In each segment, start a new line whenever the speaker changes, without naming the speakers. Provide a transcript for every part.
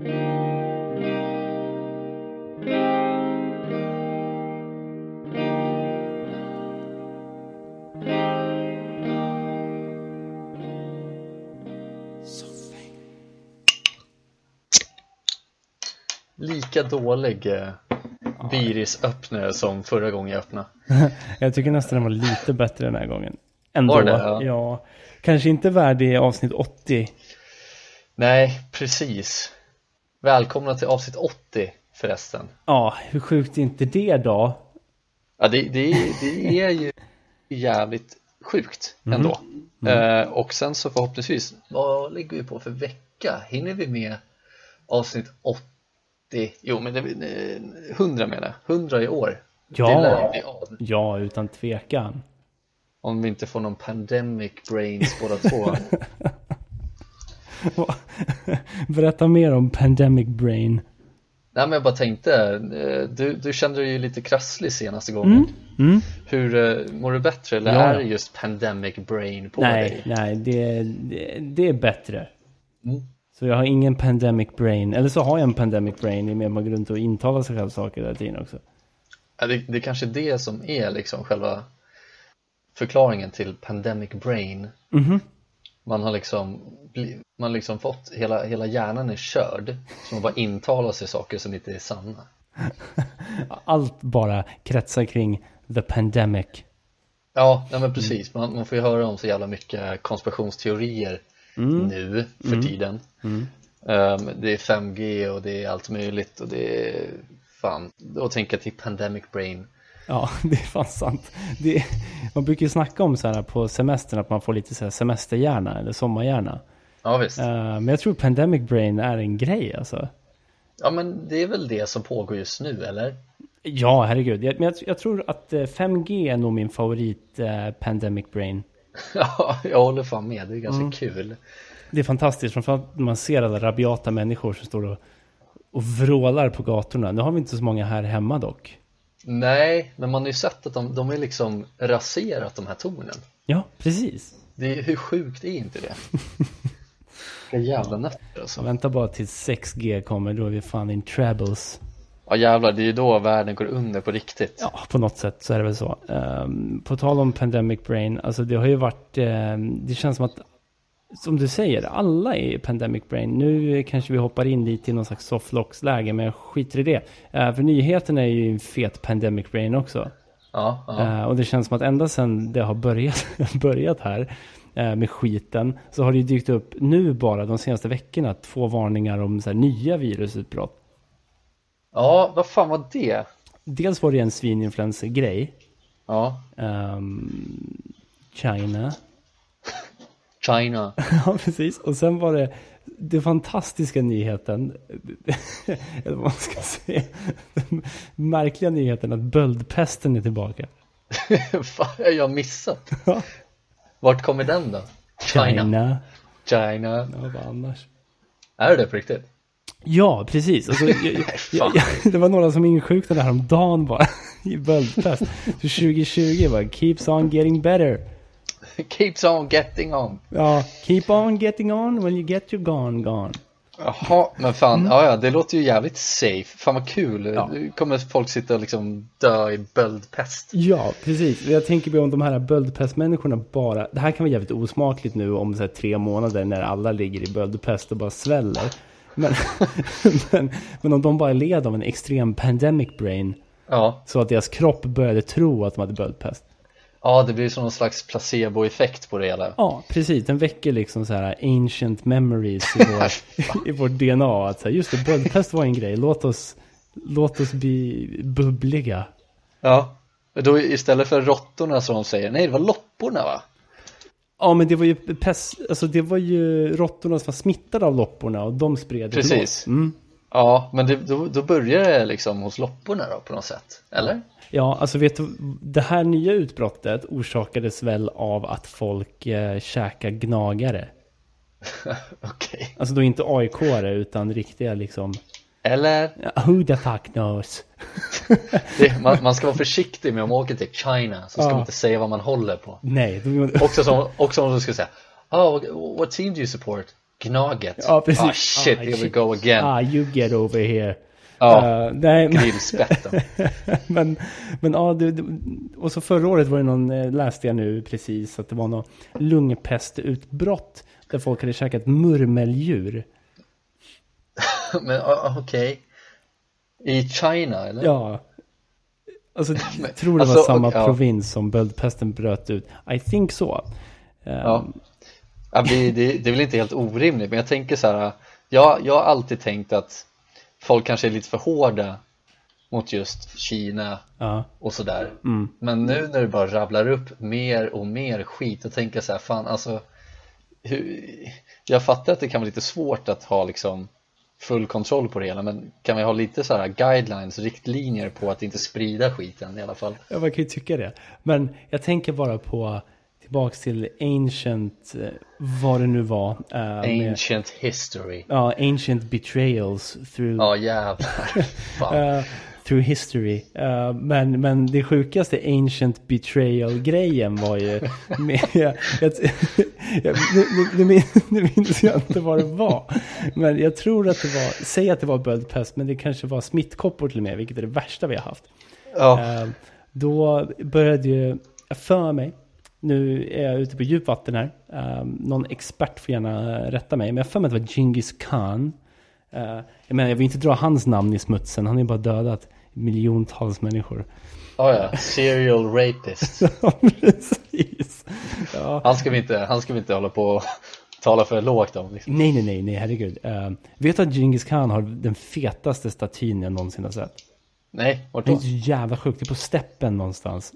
Lika dålig eh, Biris öppnare som förra gången jag öppnade.
jag tycker nästan den var lite bättre den här gången. Ändå.
Var det? Ja.
ja. Kanske inte värdig avsnitt 80.
Nej, precis. Välkomna till avsnitt 80 förresten.
Ja, hur sjukt är inte det då?
Ja, det, det, det är ju jävligt sjukt
Mm.
ändå. Eh, och sen så förhoppningsvis, vad ligger vi på för vecka? Hinner vi med avsnitt 80? Jo, men det är 100 menar jag. 100 i år.
Ja, ja utan tvekan.
Om vi inte får någon pandemic brains båda två.
Berätta mer om Pandemic Brain.
Nej men jag bara tänkte, eh, du, du kände dig ju lite krasslig senaste gången
Mm.
Hur, eh, mår du bättre eller
Ja.
är just pandemic brain på
Nej,
dig?
nej, det, det, det är bättre.
Mm.
Så jag har ingen Pandemic Brain. Eller så har jag en Pandemic Brain i och med att man går runt och intalar sig själv saker hela tiden också.
Ja, det, det är kanske det som är liksom själva förklaringen till pandemic brain
Mhm.
Man har liksom, man liksom fått, hela, hela hjärnan är körd Så man bara intalar sig saker som inte är sanna.
Allt bara kretsar kring the pandemic.
Ja, nej men precis, man, man får ju höra om så jävla mycket konspirationsteorier nu för tiden. Ehm, Det är 5G och det är allt möjligt och det är fan, tänker jag till pandemic brain
Ja, det är fan sant. Det man brukar ju snacka om så här på semestern att man får lite så här semesterhjärna eller sommarhjärna.
Ja visst,
Eh, men jag tror Pandemic Brain är en grej alltså.
ja men det är väl det som pågår just nu eller?
Ja, herregud. Jag, men jag, jag tror att eh, 5G är nog min favorit eh, Pandemic Brain.
Ja, jag håller fan med, det är ganska kul
Det är fantastiskt, framförallt när man ser alla rabiata människor som står och, och vrålar på gatorna. Nu har vi inte så många här hemma dock.
Nej, men man har ju sett att de, de har liksom raserat de här tornen
Ja, precis.
det Hur sjukt är inte det? Vilka jävla nötter
Så
alltså
vänta bara tills 6G kommer, då är vi fan in troubles.
Ja jävlar, det är ju då världen går under på riktigt
Ja, på något sätt så är det väl så. Ehm, på tal om Pandemic Brain, alltså det har ju varit, ehm, det känns som att, som du säger, alla är Pandemic Brain. Nu kanske vi hoppar in lite i någon slags softlocks-läge, men jag skiter i det. Uh, för nyheterna är ju en fet Pandemic Brain också.
Ja, ja.
Eh, och det känns som att ända sedan det har börjat, börjat här eh, med skiten, så har det ju dykt upp nu bara de senaste veckorna två varningar om så här, nya virusutbrott.
ja vad fan var det?
Dels var det en svininfluencer-grej.
Ja,
Ehm, China.
China
ja, precis. Och sen var det den fantastiska nyheten, eller vad man ska säga, den märkliga nyheten att böldpesten är tillbaka.
Fan, jag har missat Vart kommer den då?
China.
China
Ja, vad annars?
Är det på riktigt?
Ja, precis. Alltså, jag, jag, jag, jag, det var några som insjuknade häromdagen bara i böldpest. Så 2020 bara, keeps on getting better.
Keeps on getting on
Ja, keep on getting on when you get your gone gone.
Jaha, men fan, ja, ja, det låter ju jävligt safe Fan vad kul,
Ja.
nu kommer folk sitta och liksom dö i böldpest
Ja, precis. Jag tänker mig om de här böldpestmänniskorna bara... Det här kan vara jävligt osmakligt nu om så här, tre månader när alla ligger i böldpest och bara sväller. Men, men, men om de bara led av en extrem pandemic brain
Ja,
så att deras kropp började tro att de hade böldpest.
Ja det blir som någon slags placeboeffekt på det hela
Ja, precis. Den väcker liksom så här ancient memories i, vår, i vårt DNA. Att så här, just det, böldpest var en grej. Låt oss, låt oss bli bubbliga.
Ja, då istället för råttorna som de säger, nej det var lopporna va?
Ja, men det var ju pest, alltså det var ju råttorna som var smittade av lopporna och de spred
Precis.
Mm.
Ja, men det, då, då börjar det liksom hos lopporna då på något sätt, eller?
Ja, alltså vet du, det här nya utbrottet orsakades väl av att folk eh, käkar gnagare.
Okej.
Alltså då inte aik utan riktiga liksom,
Eller,
who the fuck knows?
det, man, man ska vara försiktig med om man åker till China, så ska
Ja.
man inte säga vad man håller på.
Nej, då,
Också som, också om du ska säga, oh, what team do you support? Gnaget?
Ja, precis.
Ah, shit,
Ah,
here we
shit.
go again.
Ah, you get over here.
Ja,
Eh, nej, men,
grillspetten.
men, men ja, det, det, och så förra året var det någon, eh, läste jag nu precis, att det var någon lungpestutbrott där folk hade käkat murmeldjur.
Men ah, okej. I China eller?
Ja. Alltså, jag tror det var
alltså,
samma
ja.
provins som böldpesten bröt ut. I think so. Eh,
Ja. Ja, det, det, det är väl inte helt orimligt, men jag tänker så här. Jag, jag har alltid tänkt att folk kanske är lite för hårda mot just Kina
ja.
och sådär.
Mm.
Men nu när du bara rabblar upp mer och mer skit och tänker så här, fan alltså hur, Jag fattar att det kan vara lite svårt att ha liksom full kontroll på det hela men kan vi ha lite så här guidelines, riktlinjer på att inte sprida skiten i alla fall?
Ja, man kan ju tycka det. Men jag tänker bara på tillbaks till ancient, eh, vad det nu var. med-
Ancient history
Ja, ancient betrayals through,
Ja jävlar fan.
eh, through history. Eh, men, men det sjukaste ancient betrayal-grejen var ju med, jag, jag, jag, nu, nu, nu, min- nu minns jag inte vad det var. Men jag tror att det var, säg att det var böldpest, men det kanske var smittkoppor till och med, vilket är det värsta vi har haft.
Ja,
Eh, Då började ju, för mig, nu är jag ute på djupvatten här, eh, någon expert får gärna rätta mig, men jag för mig att det var Genghis Khan. Eh, Jag menar, jag vill inte dra hans namn i smutsen, han har ju bara dödat miljontals människor.
ja, ja. serial rapist
Ja, precis. Ja.
Han ska vi inte, han ska vi inte hålla på och tala för lågt om liksom.
Nej, nej, nej, nej, herregud. Uh, vet du att Genghis Khan har den fetaste statyn jag någonsin har sett?
Nej, vart
Det är
då?
så jävla sjukt, det är på steppen någonstans.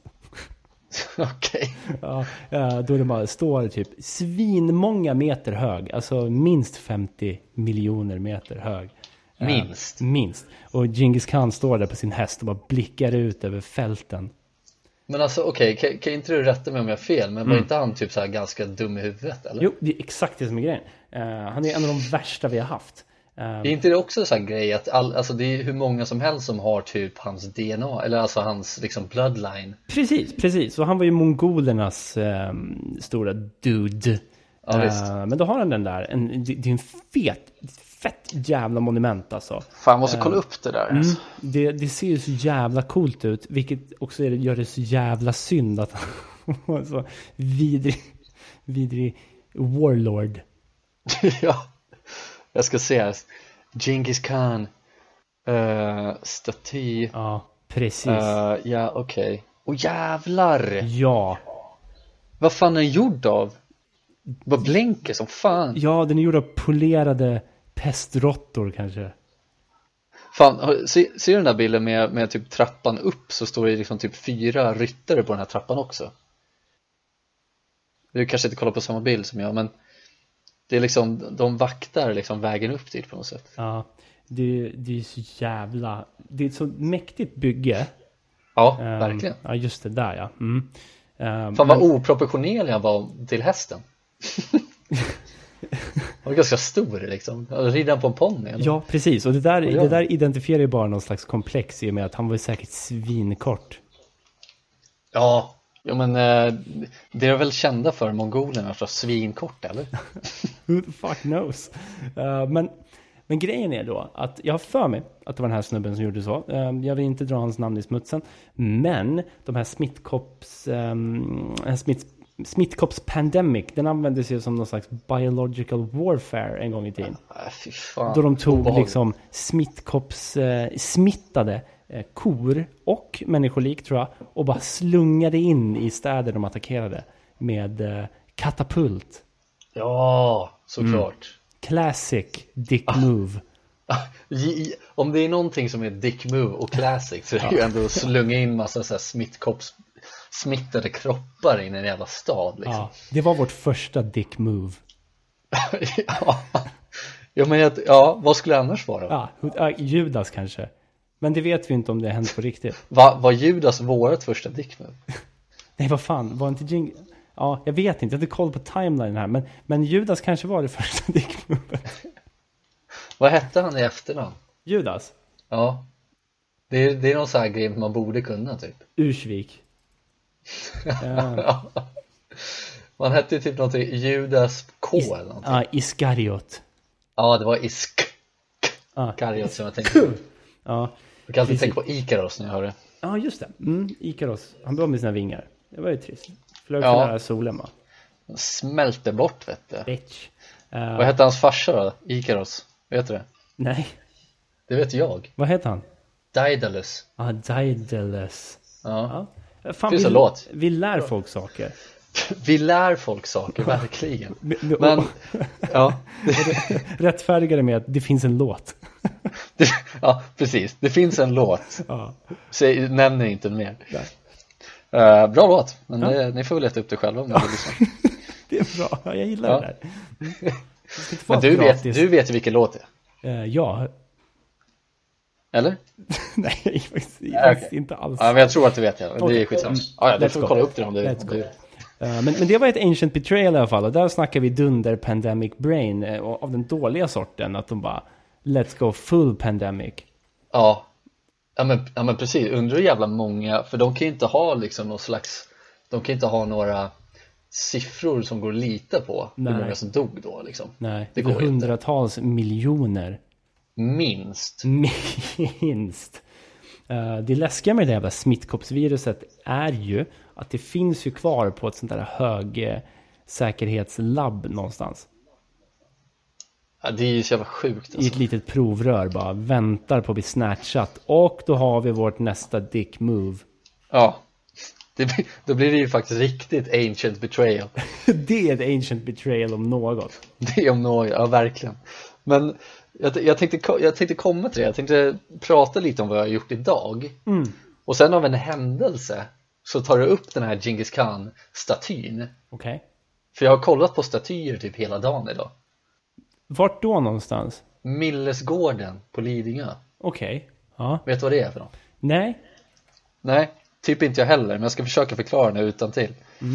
Okej
Ja, eh, då det bara står typ svinmånga meter hög, alltså minst 50 miljoner meter hög. Eh,
Minst?
Minst. Och Genghis Khan står där på sin häst och bara blickar ut över fälten.
Men alltså okej, kan, kan inte du rätta mig om jag har fel? Men var inte han typ så här ganska dum i huvudet eller?
Jo, det är exakt det som är grejen. Eh, han är en av de värsta vi har haft. Eh,
Är inte det också en sån grej att all, alltså det är hur många som helst som har typ hans DNA eller alltså hans liksom bloodline
Precis, precis. Och han var ju mongolernas eh, stora dude.
Ja.
Eh, men då har han den där, en, det, är en fet, fett jävla monument alltså.
Fan måste kolla upp det där
Mm,
alltså.
det, det ser ju så jävla coolt ut, vilket också är, gör det så jävla synd att han var så vidrig, vidrig warlord.
ja, jag ska se här Genghis Khan uh, Staty
Ja, precis.
uh, Ja okej Åh jävlar!
Ja,
Vad fan är den gjord av? Vad blänker som fan
ja, den är gjord av polerade pestråttor kanske.
Fan, har- se, ser du den där bilden med, med typ trappan upp så står det liksom typ fyra ryttare på den här trappan också Du kanske inte kollar på samma bild som jag men Det är liksom, de vaktar liksom vägen upp dit på något sätt
Ja, det, det är så jävla, det är ett så mäktigt bygge.
Ja,
Ehm,
verkligen
Ja, just det där ja. Mm. Ehm,
Fan
men-
vad oproportionerlig han var till hästen Han var ganska stor liksom, rider han på en ponny?
Ja, precis. Och det där,
Ja.
det där identifierar ju bara någon slags komplex i och med att han var säkert svinkort.
Ja, ja men eh, det är väl kända för mongolerna för svinkort eller?
Who the fuck knows? Eh, men, men grejen är då att jag har för mig att det var den här snubben som gjorde så. Eh, jag vill inte dra hans namn i smutsen. Men de här smittkopps... Um, smitt, smittkopps pandemic, den användes ju som någon slags biological warfare en gång i tiden.
Fy fan
Då de tog liksom smittkopps eh, smittade kor och människolik tror jag och bara slungade in i städer de attackerade med eh, katapult.
Ja, såklart
Classic dick
Ah.
move.
Ge- Om det är någonting som är dick move och classic så är det ju ändå att slunga in massa så smittkopps smittade kroppar in i en jävla stad liksom.
Ja, det var vårt första dick move.
ja. ja, men jag, ja, vad skulle det annars vara?
Ja, Judas kanske. Men det vet vi inte om det har hänt på riktigt.
Va, var Judas vårat första dick move?
Nej, vad fan, var inte Jing... Ja, jag vet inte, jag har inte koll på timeline här. Men, men Judas kanske var det första dick movet.
Vad hette han i efternamn?
Judas?
Ja, det är, det är någon sån här grej man borde kunna typ
Ursvik. Ja.
Han hette ju typ någonting, Judas K
Is
eller någonting
Ja, Iskariot.
Ja, det var Isk
Ja.
Kariot som jag tänkte
Ja.
Jag kan alltid tänka på Ikaros när jag hör det
ja, just det. Mm, Ikaros. Han blev med sina vingar. Det var ju trist. Flög
Ja.
för nära solen va?
Smälter bort vet du
Bitch. Eh,
Vad hette hans farsa då? Ikaros? Vet du det?
Nej,
Det vet jag
vad heter han?
Daedalus
Ah, Daedalus.
Ja.
Ja. Fan,
Finns
vi,
en låt.
vi lär folk saker.
Vi lär folk saker, verkligen
Men,
ja,
Rättfärdiga det med att det finns en låt.
det, ja, precis, det finns en låt
Ja.
Säg, nämner inte mer. Eh, Bra låt, men
Ja.
det, ni får väl leta upp det själva om ni vill lyssna
Det är bra, Ja, jag gillar
Ja.
det där. Det
Men du vet, du vet vilken låt det är,
Eh, ja,
eller?
nej,
Nej,
faktiskt
okej.
inte alls.
Ja, men jag tror att du vet det, det är skitsamma Ja, ja, du får kolla upp det om du, om
Eh, men, men det var ett ancient betrayal i alla fall. Och där snackar vi dunder pandemic brain. eh, Av den dåliga sorten. Att de bara, let's go full pandemic.
Ja, ja men, ja men precis, undrar hur jävla många, för de kan ju inte ha liksom någon slags, de kan inte ha några siffror som går att lita på
Nej.
hur många som dog då liksom.
Nej,
Det går
är
inte.
hundratals miljoner.
Minst.
Minst. Eh, det läskiga med det jävla smittkoppsviruset är ju att det finns ju kvar på ett sånt där hög eh, säkerhetslabb någonstans.
Ja, det är ju så jävla sjukt
I
alltså.
ett litet provrör bara väntar på att bli snatchat. Och då har vi vårt nästa dick move.
Ja, det, då blir det ju faktiskt riktigt ancient betrayal.
det är ett ancient betrayal om något.
Det om något, ja verkligen. Men jag, jag, tänkte, jag tänkte komma till det, jag tänkte prata lite om vad jag har gjort idag.
Mm.
Och sen av en händelse så tar du upp den här Genghis Khan-statyn.
Okej.
För jag har kollat på statyer typ hela dagen idag.
Vart då någonstans?
Millesgården på Lidingö.
Okej. Ja.
Vet du vad det är för något?
Nej.
Nej, typ inte jag heller, men jag ska försöka förklara det utan till.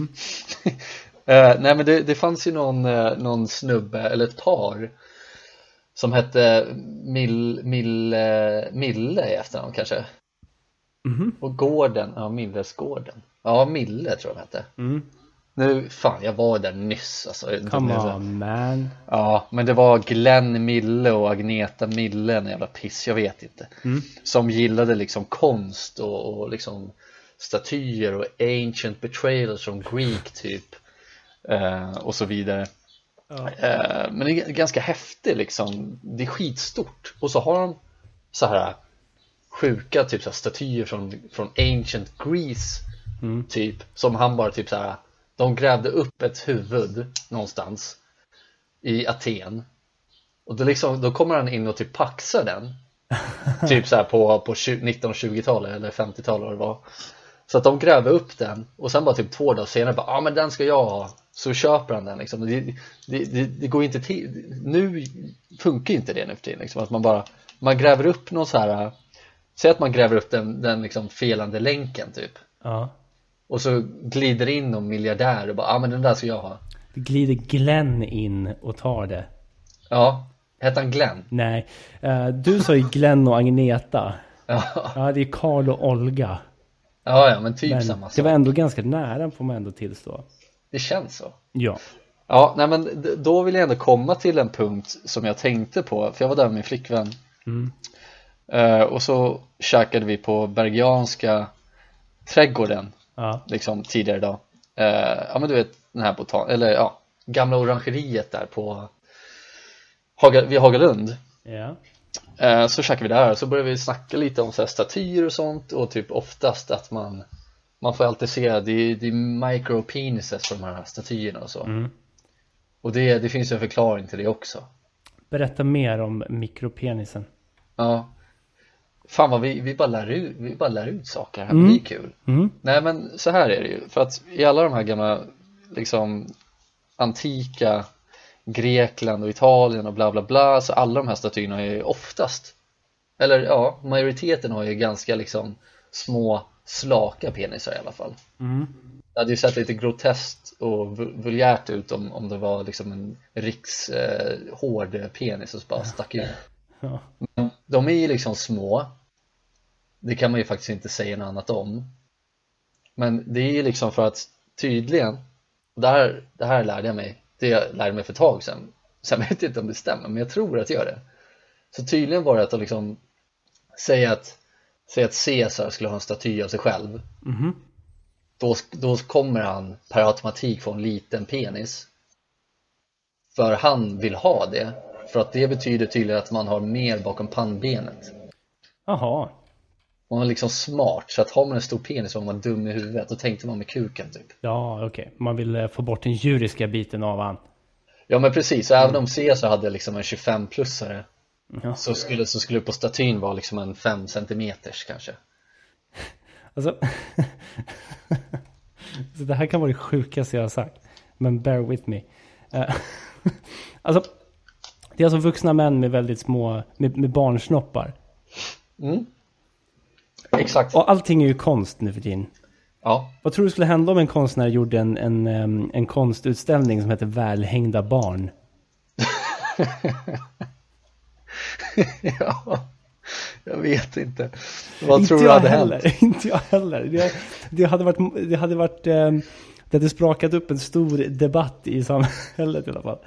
Eh, nej men det, det fanns ju någon, eh, någon snubbe, eller ett par som hette Mill, Mill, eh, Mille i efternamn kanske.
Mhm.
Och gården, ja Millesgården. Ja, Mille tror jag de hette.
Mm.
Nu, fan jag var där nyss alltså.
Come on man.
Ja, men det var Glenn Mille och Agneta Mille, en jävla piss, jag vet inte.
Mm.
Som gillade liksom konst och, och liksom statyer och ancient betrayals från Greek typ. Eh, och så vidare.
Ja.
Eh, men det är ganska häftigt liksom. Det är skitstort. Och så har de så här sjuka typ så här statyer från, från ancient Greece
Mm.
typ. Som han bara typ så här. De grävde upp ett huvud någonstans i Aten. Och då, liksom, då kommer han in och typ paxar den. typ så här på, på 1920-talet eller 50-talet vad det var. Så att de gräver upp den och sen bara typ två dagar senare bara, ja ah, men den ska jag ha. Så köper han den liksom. Det, det, det, det går inte till. Nu funkar inte det nu för tiden liksom. Att man bara, man gräver upp någon så här. Säg att man gräver upp den, den liksom felande länken typ.
Ja.
Och så glider in någon miljardär och bara, ja ah, men den där ska jag ha.
Det glider Glenn in och tar det.
Ja, hette han Glenn?
Nej. Eh, du sa ju Glenn och Agneta.
Ja,
Ja, det är Karl och Olga.
ja, ja men typ
Men
samma
det
sak.
var ändå ganska nära får man ändå tillstå.
Det känns så.
Ja.
Ja, nej men då vill jag ändå komma till en punkt som jag tänkte på, för jag var där med min flickvän
Mm.
Eh, och så käkade vi på Bergianska trädgården
Ja.
liksom tidigare idag. Eh, ja men du vet den här botan eller ja, gamla orangeriet där på Haga, vid Hagalund.
Ja.
Eh, så käkade vi där och så började vi snacka lite om så här statyer och sånt och typ oftast att man man får alltid se, det är, det är micro penises på de här statyerna och så.
Mm.
Och det, det finns ju en förklaring till det också.
Berätta mer om mikropenisen.
Ja. Fan vad vi, vi, bara lär ut, vi bara lär ut saker här,
Mm.
det är kul.
Mm.
Nej men så här är det ju, för att i alla de här gamla liksom antika Grekland och Italien och bla bla bla så alla de här statyerna är ju oftast eller ja, majoriteten har ju ganska liksom små slaka penisar i alla fall.
Mm.
Det hade ju sett lite groteskt och vul- vulgärt ut om, om det var liksom en riks eh, hård penis som bara stack ut.
Ja.
De är ju liksom små Det kan man ju faktiskt inte säga något annat om Men det är ju liksom för att tydligen det här, det här lärde jag mig, det jag lärde mig för ett tag sedan. Sen vet jag inte om det stämmer, men jag tror att det gör det. Så tydligen var det att liksom säga att, säga att Caesar skulle ha en staty av sig själv.
Mhm.
Då, då kommer han per automatik få en liten penis. För han vill ha det. För att det betyder tydligen att man har mer bakom pannbenet.
Jaha.
Man är liksom smart, så att har man en stor penis var man dum i huvudet. Då tänkte man med kuken typ.
Ja, okej. Man vill eh, få bort den djuriska biten av han.
Ja men precis, så även om Caesar hade liksom en 25-plussare
Ja.
så skulle, så skulle på statyn vara liksom en 5 centimeters kanske.
Alltså. så det här kan vara det sjukaste jag har sagt. Men bear with me. Eh, alltså. Det är alltså vuxna män med väldigt små, med, med barnsnoppar.
Mm. Exakt.
Och allting är ju konst nu för tiden.
Ja.
Vad tror du skulle hända om en konstnär gjorde en, en, en konstutställning som heter Välhängda barn?
ja. Jag vet inte. Vad
inte
tror du hade
heller.
hänt?
Inte jag heller. Det, det hade varit, det hade varit, em, det hade sprakat upp en stor debatt i samhället i alla fall.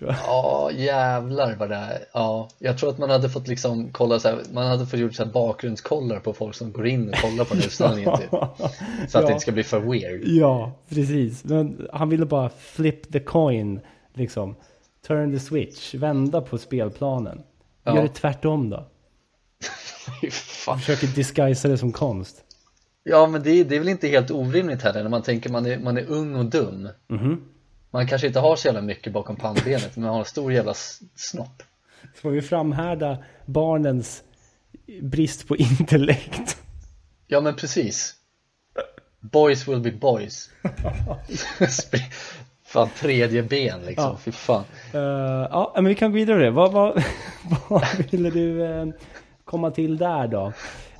Ja jävlar vad det är. Ja, jag tror att man hade fått liksom kolla så här, man hade fått gjort så här bakgrundskollar på folk som går in och kollar på utställningen typ. Så att
Ja.
det inte ska bli för weird.
Ja, precis. Men han ville bara flip the coin, liksom. Turn the switch, vända på spelplanen.
Ja.
Gör det tvärtom då.
Fan.
Försöker disguisa det som konst.
Ja men det, det är väl inte helt orimligt heller när man tänker man är, man är ung och dum.
Mhm.
Man kanske inte har så jävla mycket bakom pannbenet men man har en stor jävla snopp.
Så får vi framhärda barnens brist på intellekt.
Ja men precis. Boys will be boys. Fan tredje ben liksom,
Ja.
fy fan.
Eh, ja, men vi kan gå vidare. det. Vad, vad, vad ville du eh, komma till där då? Eh,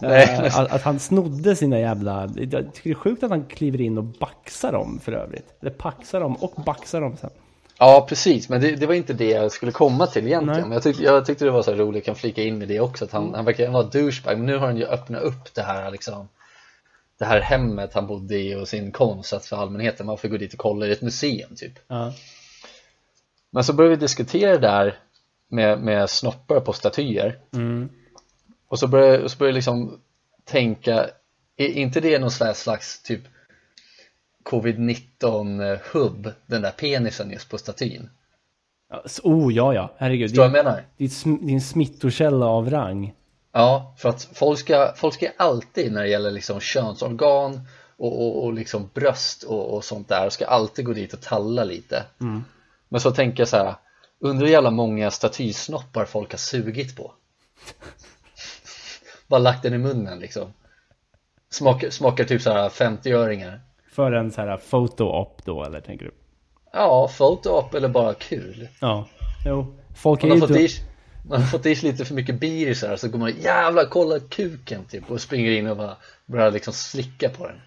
Nej, men-
att, att han snodde sina jävla... Jag tycker det är sjukt att han kliver in och baxar dem för övrigt. Eller paxar dem och baxar dem sen.
Ja precis, men det, det var inte det jag skulle komma till egentligen. Men jag, tyckte, jag tyckte det var så roligt, jag kan flika in med det också, att han, han verkar vara douchebag. Men nu har han ju öppnat upp det här liksom det här hemmet han bodde i och sin konst att för allmänheten, man får gå dit och kolla i ett museum typ.
Ja.
Men så började vi diskutera det där med, med snoppar på statyer
Mm.
och så började så började jag liksom tänka, är inte det någon slags, slags typ covid-19 hubb, den där penisen just på statyn?
Oh, ja, ja. Herregud.
Förstår jag menar?
det är en smittokälla av rang.
Ja, för att folk ska, folk ska alltid när det gäller liksom könsorgan och, och, och liksom bröst och, och sånt där ska alltid gå dit och talla lite.
Mm.
Men så tänker jag så här, undrar hur jävla många statysnoppar folk har sugit på. Bara lagt den i munnen liksom. Smakar, smakar typ så här 50-öringar.
För en så här photo-op då, eller tänker du?
Ja, photo-op eller bara kul.
Ja. Jo. Folk är ju...
fått man har fått i sig lite för mycket birisar så går man jävlar kolla kuken typ och springer in och bara börjar liksom slicka på den.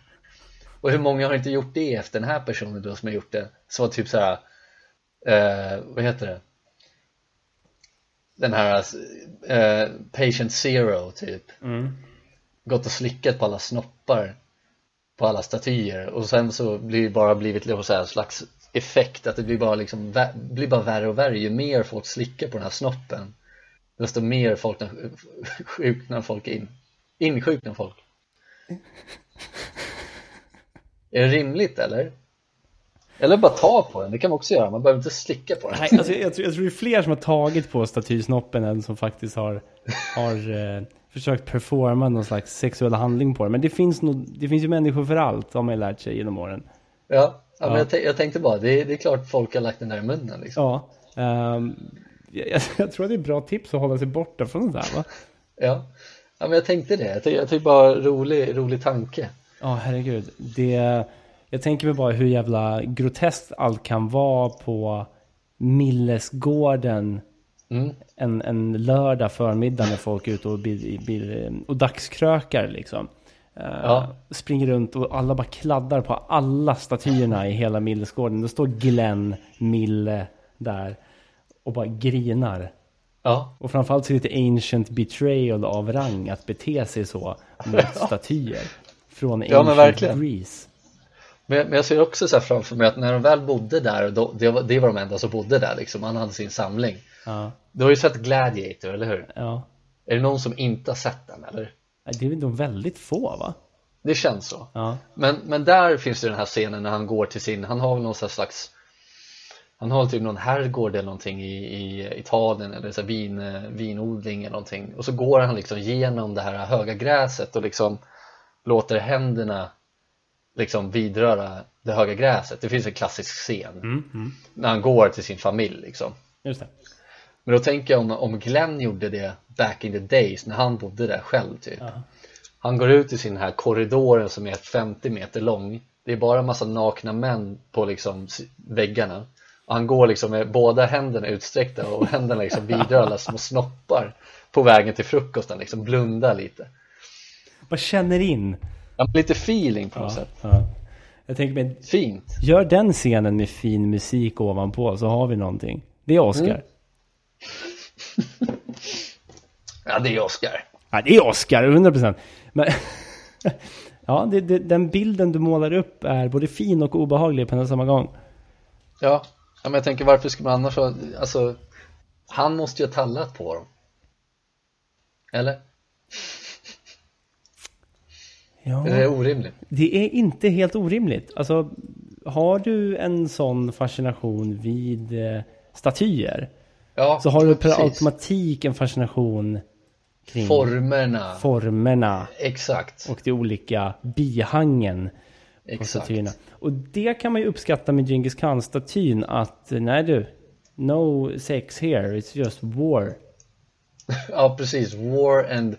Och hur många har inte gjort det efter den här personen då som har gjort det? Som var typ så här, eh, vad heter det? Den här eh, patient zero typ.
Mm.
Gått och slickat på alla snoppar på alla statyer och sen så blir det bara blivit liksom så här slags effekt att det blir bara liksom blir bara värre och värre ju mer folk slickar på den här snoppen desto mer folk sjuknar folk in insjuknar folk är det rimligt eller? eller bara ta på den, det kan man också göra, man behöver inte slicka på den
Nej, alltså, jag, tror, jag tror det är fler som har tagit på statysnoppen än som faktiskt har, har eh, försökt performa någon slags sexuell handling på det. Men det finns, nog, det finns ju människor för allt, har man ju lärt sig genom åren.
ja, ja,
Ja.
men jag, jag tänkte bara, det är, det är klart folk har lagt den där i munnen liksom.
Ja. ehm, jag, jag, tror att det är ett bra tips att hålla sig borta från det där va?
Ja, ja men jag tänkte det. Jag tycker, jag tycker bara rolig, rolig tanke.
Ja, herregud. Det, jag tänker mig bara hur jävla groteskt allt kan vara på Millesgården
Mm.
en, en lördag förmiddag när folk är ute och, blir, blir, och dagskrökar liksom. Eh,
Ja.
Springer runt och alla bara kladdar på alla statyerna i hela Millesgården. Då står Glenn Mille där och bara grinar.
Ja,
Och framförallt så är det lite ancient betrayal av rang att bete sig så mot statyer. Från
Ja, men
ancient
verkligen.
Greece.
Men, men jag ser också så här framför mig att när de väl bodde där, då, det, var, det var de enda som bodde där liksom, han hade sin samling.
Ja.
Du har ju sett Gladiator, eller hur?
Ja.
Är det någon som inte har sett den, eller?
Det är väl nog väldigt få va?
Det känns så.
Ja.
Men, men där finns det den här scenen när han går till sin, han har väl någon slags Han har typ någon herrgård eller någonting i, i Italien eller så vin, vinodling eller någonting och så går han liksom genom det här höga gräset och liksom låter händerna liksom vidröra det höga gräset. Det finns en klassisk scen
Mm, mm.
när han går till sin familj liksom. Men då tänker jag om, om Glenn gjorde det back in the days när han bodde där själv typ.
Ja.
Han går ut i sin här korridoren som är 50 meter lång Det är bara en massa nakna män på liksom väggarna och han går liksom med båda händerna utsträckta och händerna liksom vidrör alla små snoppar på vägen till frukosten liksom blundar lite
Bara känner in.
ja, lite feeling på något
Ja,
sätt
ja. Jag tänker mig,
Fint
gör den scenen med fin musik ovanpå så har vi någonting. Det är Oscar.
Mm. Ja det är Oscar
Ja, det är Oscar, 100%. Men, ja, det, det, den bilden du målar upp är både fin och obehaglig på en och samma gång.
Ja, ja men jag tänker varför skulle man annars ha, alltså Han måste ju ha tallat på dem Eller?
Ja.
Är det orimligt?
Det är inte helt orimligt. Alltså, har du en sån fascination vid eh, statyer
Ja,
så har du per
precis.
automatik en fascination kring
Formerna,
formerna
exakt,
och de olika bihangen på statyerna. Och det kan man ju uppskatta med Genghis Khan-statyn att nej du, no sex here, it's just war.
Ja, precis. War and,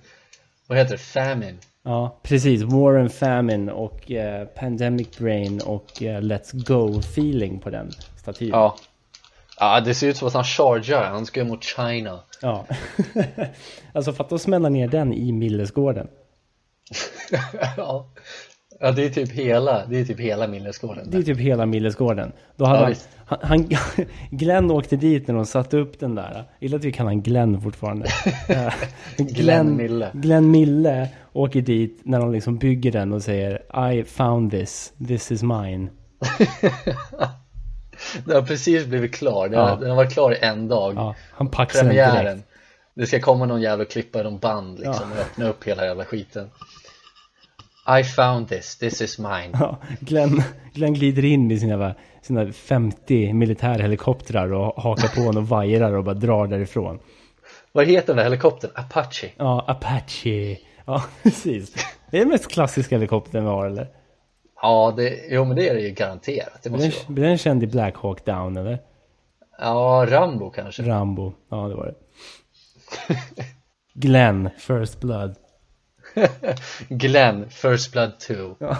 vad heter det? Famine.
Ja, precis. War and famine och eh, pandemic brain och eh, let's go feeling på den statyn.
Ja. Ja, det ser ut som att han chargear. Han ska mot China.
Ja. alltså för att smälla ner den i Millesgården.
ja. Ja, det är typ hela, det är typ hela Millesgården.
Det är typ hela Millesgården. Då hade
Ja,
han, han, han, Glenn åkte dit när de satte upp den där. Gillar att vi kallar han Glenn fortfarande. Eh,
Glenn Mille.
Glenn Mille åker dit när de liksom bygger den och säger I found this, this is mine.
Den har precis blivit klar. Den,
Ja.
har, den har varit klar en dag.
Ja, han paxar den direkt.
Det ska komma någon jävla klippa någon band liksom och öppna upp hela jävla skiten. I found this, this is mine.
Ja, Glenn, Glenn glider in med sina, sina 50 militärhelikoptrar och hakar på och vajrar och bara drar därifrån.
Vad heter den där helikoptern? Apache.
Ja, Apache. Ja, precis. Det är den mest klassiska helikoptern vi har eller?
Ja, det, jo men det är det ju garanterat. Det måste vara.
blir den känd i Black Hawk Down eller?
Ja, Rambo kanske.
Rambo. Ja, det var det. Glenn, First Blood.
Glenn, First Blood 2.
Ja.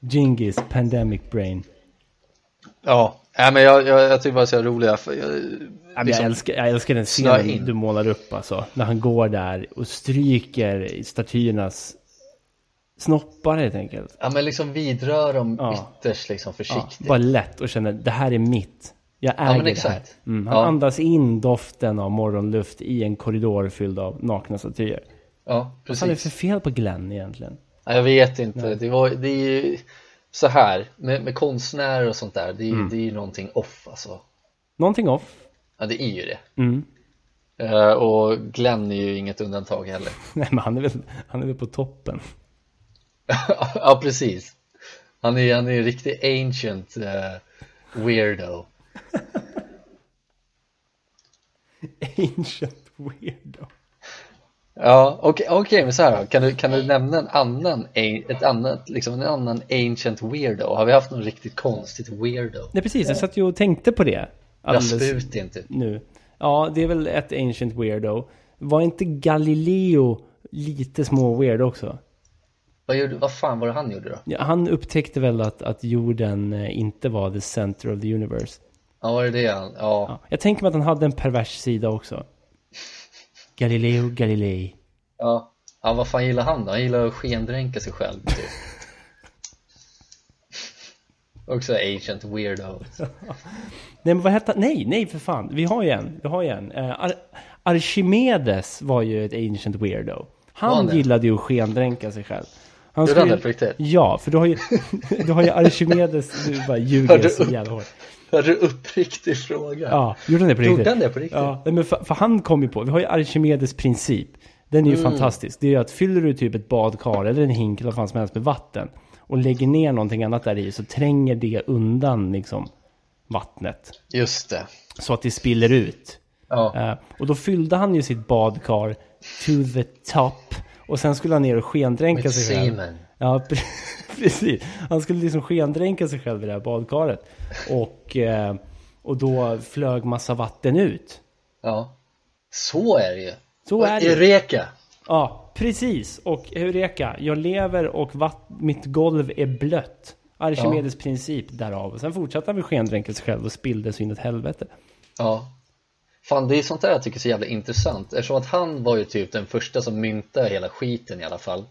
Gingis, Pandemic Brain.
Ja, nej, men jag, jag, jag tycker bara det är så roliga. För jag,
Ja, men
liksom,
jag, älskar, jag älskar den scenen
in.
du målar upp alltså. När han går där och stryker statyernas snoppar helt enkelt.
ja, men liksom vidrör dem
Ja.
ytterst liksom
Ja,
försiktigt.
bara lätt och känner det här är mitt. Jag äger
men
det här. Mm, han
Ja.
andas in doften av morgonluft i en korridor fylld av nakna statyer.
Ja,
Vad fan är det
precis.
för fel på Glenn egentligen?
Ja, jag vet inte. Det, var, det är ju så här med, med konstnärer och sånt där. Det är,
Mm.
det är ju någonting off alltså.
Någonting off.
Ja, det är ju det.
Mm.
Eh, och Glenn är ju inget undantag heller.
Nej, men han är väl, han är väl på toppen.
ja, precis. Han är, han är en riktig ancient eh, weirdo.
Ancient weirdo.
Ja, okej, okej, men så här då. Kan du, kan du nämna en annan, ett annat, liksom en annan ancient weirdo? Har vi haft någon riktigt konstigt weirdo?
Nej, precis. Jag satt ju och tänkte på det.
Rasputin typ.
nu. Ja, det är väl ett ancient weirdo. Var inte Galileo lite små weird också?
Vad, gjorde, vad fan var det han gjorde då?
Ja, han upptäckte väl att, att jorden eh, inte var the center of the universe.
Ja, var det det han? Ja.
Ja, jag tänker mig att han hade en pervers sida också. Galileo Galilei.
Ja, ja vad fan gillar han då? Han gillar att skendränka sig själv typ. Också ancient weirdo
Nej, men vad hette han? Nej, nej för fan. Vi har ju en. Vi har ju en. Eh, Ar Archimedes var ju ett ancient weirdo. Han gillade ju att skendränka sig själv. Han
Gjorde han det på riktigt?
ja, för du har ju, du har ju Archimedes, du bara ljuger så jävla hårt.
Hade du uppriktig fråga?
Ja, gjorde han det på riktigt?
Gjorde han det på riktigt?
Ja, men för, för han kom ju på, vi har ju Archimedes princip. Den är ju
Mm.
fantastisk. Det är ju att fyller du typ ett badkar eller en hink eller vad fan som helst med vatten och lägger ner någonting annat där i så tränger det undan liksom vattnet.
Just det.
Så att det spiller ut.
Ja.
Eh, och då fyllde han ju sitt badkar to the top. Och sen skulle han ner och skendränka sig själv.
semen.
Ja, pre- precis. Han skulle liksom skendränka sig själv i det här badkaret. Och, eh, och då flög massa vatten ut.
Ja. Så är det ju.
Så är det.
Eureka!
Ja, precis. Och Eureka, jag lever och vatt- mitt golv är blött. Archimedes princip därav. Och sen fortsatte han med skendränka sig själv och spillde så in ett helvete.
Ja. Fan, det är sånt där jag tycker är så jävla intressant eftersom att han var ju typ den första som myntade hela skiten i alla fall.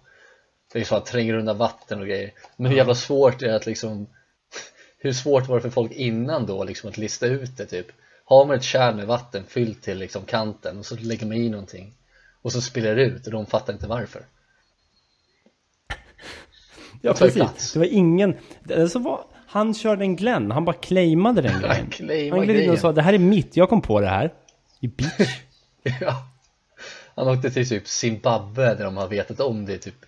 Det är så att tränger undan vatten och grejer. Men hur jävla svårt är det att liksom Hur svårt var det för folk innan då liksom att lista ut det typ? Har man ett kärl med vatten fyllt till liksom kanten och så lägger man i någonting och så spiller det ut och de fattar inte varför.
Ja, precis.
plats.
Det var ingen... Det så var, han körde en Glenn, han bara claimade den grejen.
claimade
han in
grejen.
och sa det här är mitt, jag kom på det här. You bitch.
Ja. Han åkte till typ Zimbabwe där de har vetat om det i typ.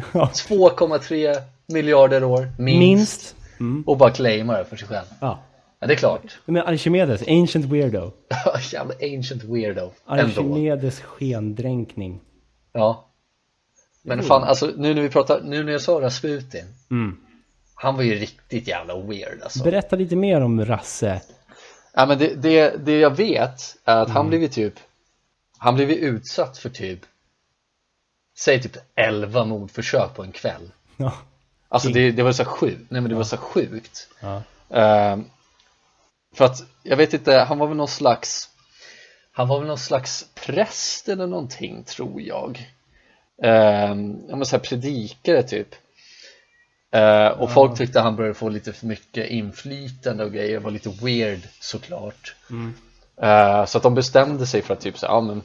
2,3 miljarder år minst,
Minst. Mm.
och bara claimar det för sig själv.
Ja.
Ja, det är klart.
Men Archimedes, ancient weirdo.
Jävla ancient weirdo ändå.
Archimedes skendränkning.
Ja. Men fan, alltså nu när vi pratar, nu när jag sa Rasputin,
Mm.
han var ju riktigt jävla weird alltså.
Berätta lite mer om Rasse.
Ja, men det, det, det jag vet är att
Mm.
han blivit typ, han blivit utsatt för typ, säg typ 11 mordförsök på en kväll.
Ja.
Alltså det, det var så sjukt, nej men det var så sjukt.
Ja.
Ehm, för att, jag vet inte, han var väl någon slags Han var väl någon slags präst eller någonting tror jag um, Jag måste säga predikare typ Ehm, Och folk tyckte han började få lite för mycket inflytande och grejer, var lite weird såklart
Mm.
Ehm, Så att de bestämde sig för att typ så, ja men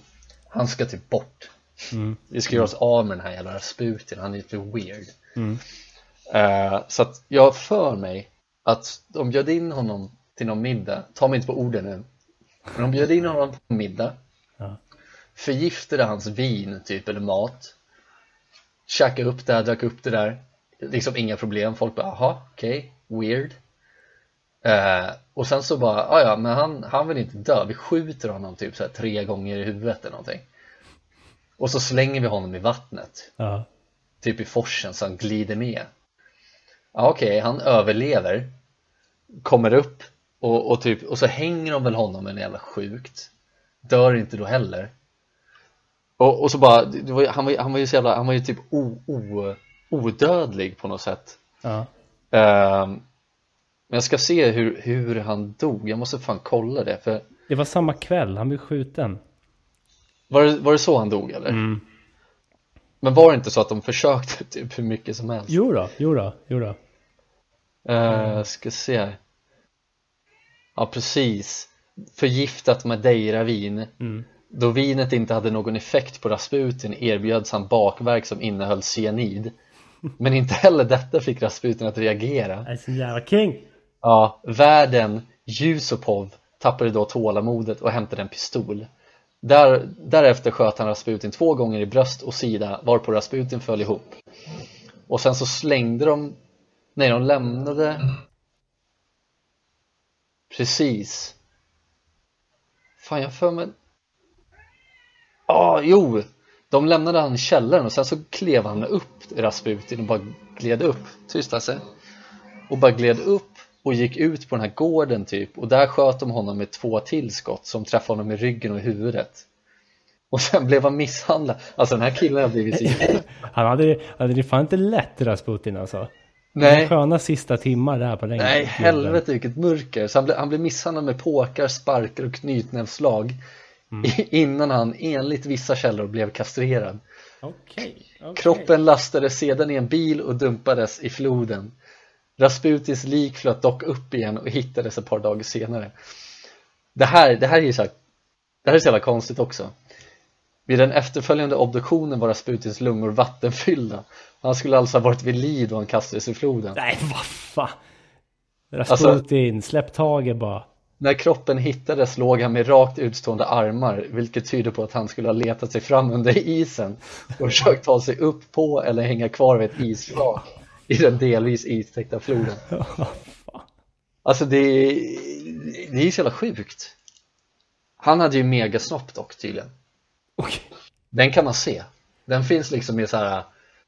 Han ska typ bort
Mm.
Vi ska göra oss av med den här jävla Rasputin, han är lite weird.
Mm.
Eh, så att jag för mig att de bjöd in honom till någon middag, ta mig inte på orden nu. Men de bjöd in honom på middag.
Ja.
Förgiftade hans vin typ eller mat. Käkade upp det här, drack upp det där. Liksom inga problem, folk bara aha, okej, weird. Eh, Och sen så bara, "Ah, ja men han, han vill inte dö, vi skjuter honom typ så här tre gånger i huvudet eller någonting Och så slänger vi honom i vattnet.
Ja.
typ i forsen så han glider med. Ja, okej, han överlever. Kommer upp och, och, typ, och så hänger de väl honom en jävla sjukt. Dör inte då heller. Och, och så bara, var, han, var, han var ju så jävla, han var ju typ o, o, odödlig på något sätt.
Ja.
Ehm, men jag ska se hur, hur han dog, jag måste fan kolla det för
Det var samma kväll, han blev skjuten.
Var det, var det så han dog eller?
Mm.
Men var det inte så att de försökte typ hur mycket som helst?
Jo då, jo då, jo då.
Uh, ska se Ja precis Förgiftat Madeira-vin
Mm.
Då vinet inte hade någon effekt på Rasputin erbjöds han bakverk som innehöll cyanid Men inte heller detta fick Rasputin att reagera
Jag är så jävla king.
Ja, värden Yusupov tappade då tålamodet och hämtade en pistol där, Därefter sköt han Rasputin två gånger i bröst och sida varpå Rasputin föll ihop. Och sen så slängde de Nej, de lämnade Precis. Fan, jag har för mig Ja, jo De lämnade han i källaren och sen så klev han upp Rasputin och bara gled upp. Tyst sig. Och bara gled upp och gick ut på den här gården typ. Och där sköt de honom med två tillskott som träffade honom i ryggen och i huvudet. Och sen blev han misshandlad. Alltså den här killen har blivit så
Han hade, hade det fan inte lätt Rasputin alltså.
Nej,
Sköna sista timmar där på den
nej helvete vilket mörker. Så han blev, han blev misshandlad med påkar, sparkar och knytnävsslag i- innan han enligt vissa källor blev kastrerad.
Okej. okej.
Kroppen lastades sedan i en bil och dumpades i floden Rasputins lik flöt dock upp igen och hittades ett par dagar senare. Det här, det här är ju så här, Det här är så jävla konstigt också. Vid den efterföljande obduktionen var Rasputins lungor vattenfyllda. Han skulle alltså ha varit vid liv då han kastades i floden.
Nej vad fan. Rasputin, alltså, släpp taget bara.
När kroppen hittades låg han med rakt utstående armar Vilket tyder på att han skulle ha letat sig fram under isen Och försökt ta sig upp på eller hänga kvar vid ett isflak I den delvis istäckta floden Alltså det är, det är så jävla sjukt Han hade ju megasnopp dock tydligen
okay.
Den kan man se Den finns liksom i så här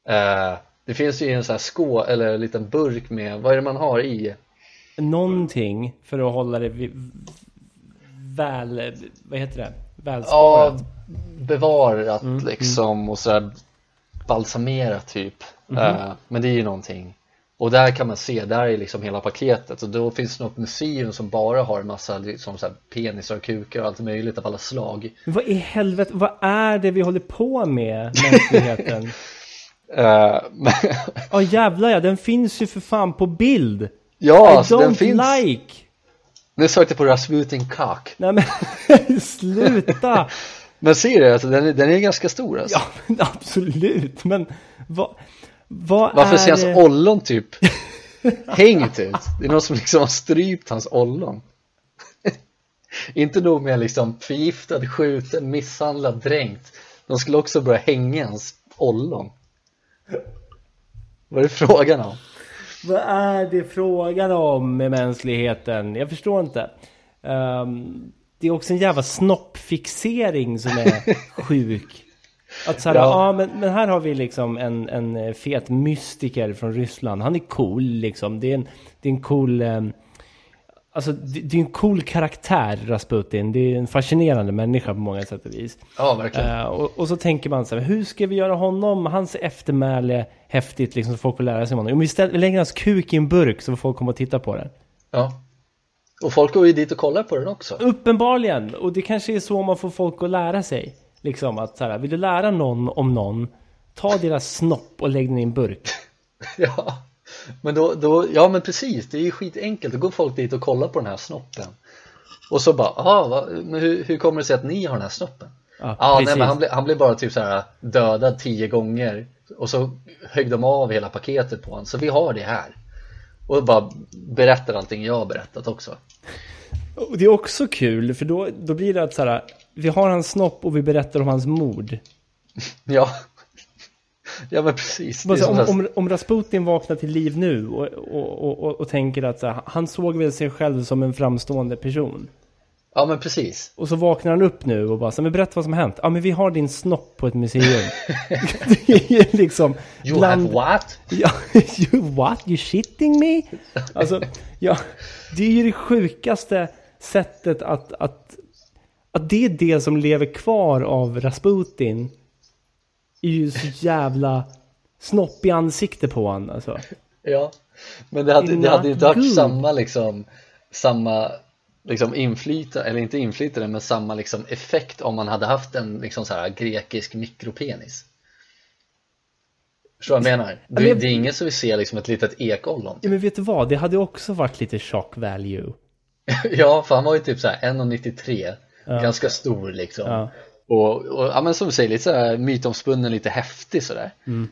eh, Det finns ju i en sån här skå eller en liten burk med Vad är det man har i?
Någonting för att hålla det väl Vad heter det? Välsparat
Ja Bevarat mm. liksom och sådär Balsamerat typ mm -hmm. eh, Men det är ju någonting. Och där kan man se, där är liksom hela paketet. Och då finns det något museum som bara har en massa liksom så här penisar och kukar och allt möjligt av alla slag.
Vad i helvete, vad är det vi håller på med mänskligheten?
uh,
Ja oh, jävlar ja, den finns ju för fan på bild.
Ja,
I
alltså,
don't
den finns.
like.
Nu sökte jag på Rasputin Cock
Nej men sluta!
Men ser du, alltså, den, är, den är ganska stor alltså.
Ja, absolut, men vad vad
Varför
är
ser hans ollon typ hängt ut? Det är någon som liksom har strypt hans ollon Inte nog med liksom förgiftad, skjuten, misshandlad, dränkt De skulle också börja hänga hans ollon Vad är det frågan om?
Vad är det frågan om med mänskligheten? Jag förstår inte um, Det är också en jävla snoppfixering som är sjuk att så här, ja. ja, men, men här har vi liksom en, en fet mystiker från Ryssland. Han är cool liksom. Det är en, det är en cool... Eh, alltså det, det, är en cool karaktär, Rasputin. Det är en fascinerande människa på många sätt och vis.
Ja, verkligen.
Uh, och, och, så tänker man så här, hur ska vi göra honom, hans eftermäle häftigt liksom, så folk får lära sig om honom? Om vi, ställer, vi lägger hans kuk i en burk så får folk komma och titta på den.
Ja. Och folk går ju dit och kollar på den också.
Uppenbarligen. Och det kanske är så man får folk att lära sig. Liksom att så här, vill du lära någon om någon, ta deras snopp och lägg den i en burk.
ja, men då, då, ja men precis, det är ju skitenkelt. Då går folk dit och kollar på den här snoppen. Och så bara, ah, men hur, hur kommer det sig att ni har den här snoppen? Ja, ah, nej, men han, blev, han blev bara typ så här dödad tio gånger och så högg de av hela paketet på honom, så vi har det här. Och bara berättar allting jag har berättat också.
Och det är också kul, för då, då blir det att så här, vi har hans snopp och vi berättar om hans mord.
Ja, ja men precis.
Alltså, om, om, om, Rasputin vaknar till liv nu och, och, och, och tänker att här, han såg väl sig själv som en framstående person.
Ja men precis.
Och så vaknar han upp nu och bara så men berätta vad som har hänt. Ja men vi har din snopp på ett museum. det är liksom.
You bland... have what?
Ja, you what? You shitting me? Alltså, ja, det är ju det sjukaste sättet att, att att det är det som lever kvar av Rasputin är ju så jävla snopp i ansikte på honom alltså.
Ja, men det hade, det hade inte haft samma liksom samma liksom inflytande, eller inte inflytande men samma liksom effekt om man hade haft en liksom så här grekisk mikropenis. Förstår du vad jag menar? Det, men, det är ingen som vill se liksom ett litet ekollon.
Ja men vet du vad, det hade också varit lite shock value.
Ja, för han var ju typ så här 1,93 ja. ganska stor liksom. Ja. och, och ja, men som du säger, lite såhär mytomspunnen, lite häftig sådär. Mm.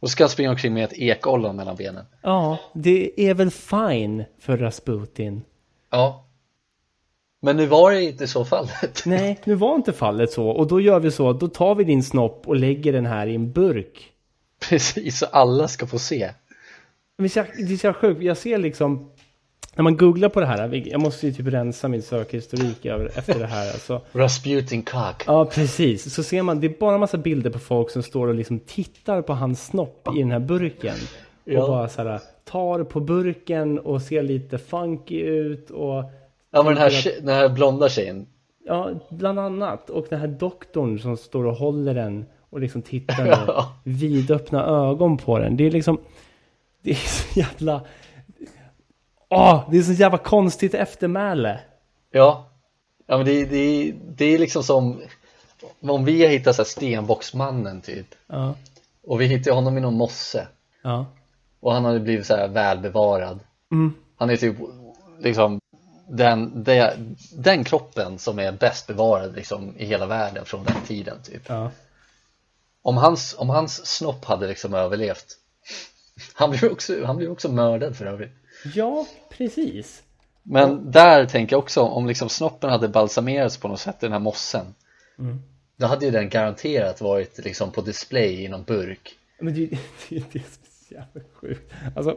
och ska han springa omkring med ett ekollon mellan benen.
Ja, det är väl fine för Rasputin.
Ja. Men nu var det inte så fallet.
Nej, nu var inte fallet så. Och då gör vi så, då tar vi din snopp och lägger den här i en burk.
Precis, så alla ska få se.
Det är så sjukt, jag ser liksom när man googlar på det här, jag måste ju typ rensa min sökhistorik efter det här. Alltså.
Rasputin cock.
Ja, precis. Så ser man, det är bara en massa bilder på folk som står och liksom tittar på hans snopp i den här burken. Ja. Och bara så här, tar på burken och ser lite funky ut och...
Ja, men den här, att, den här blonda tjejen.
Ja, bland annat. Och den här doktorn som står och håller den och liksom tittar med vidöppna ögon på den. Det är liksom... Det är så jävla Åh, det är så jävla konstigt eftermäle.
Ja, ja men det, det, det är liksom som om vi har hittat så här stenbocksmannen typ.
Ja.
Och vi hittar honom i någon mosse.
Ja.
Och han hade blivit så här välbevarad.
Mm.
Han är typ liksom den, den, den kroppen som är bäst bevarad liksom, i hela världen från den tiden typ.
Ja.
Om, hans, om hans snopp hade liksom överlevt han blev också, han blev också mördad för övrigt.
Ja, precis.
Men där tänker jag också om liksom snoppen hade balsamerats på något sätt i den här mossen
Mm.
Då hade ju den garanterat varit liksom på display i någon burk
Men det, det, det är så jävla sjukt. Alltså,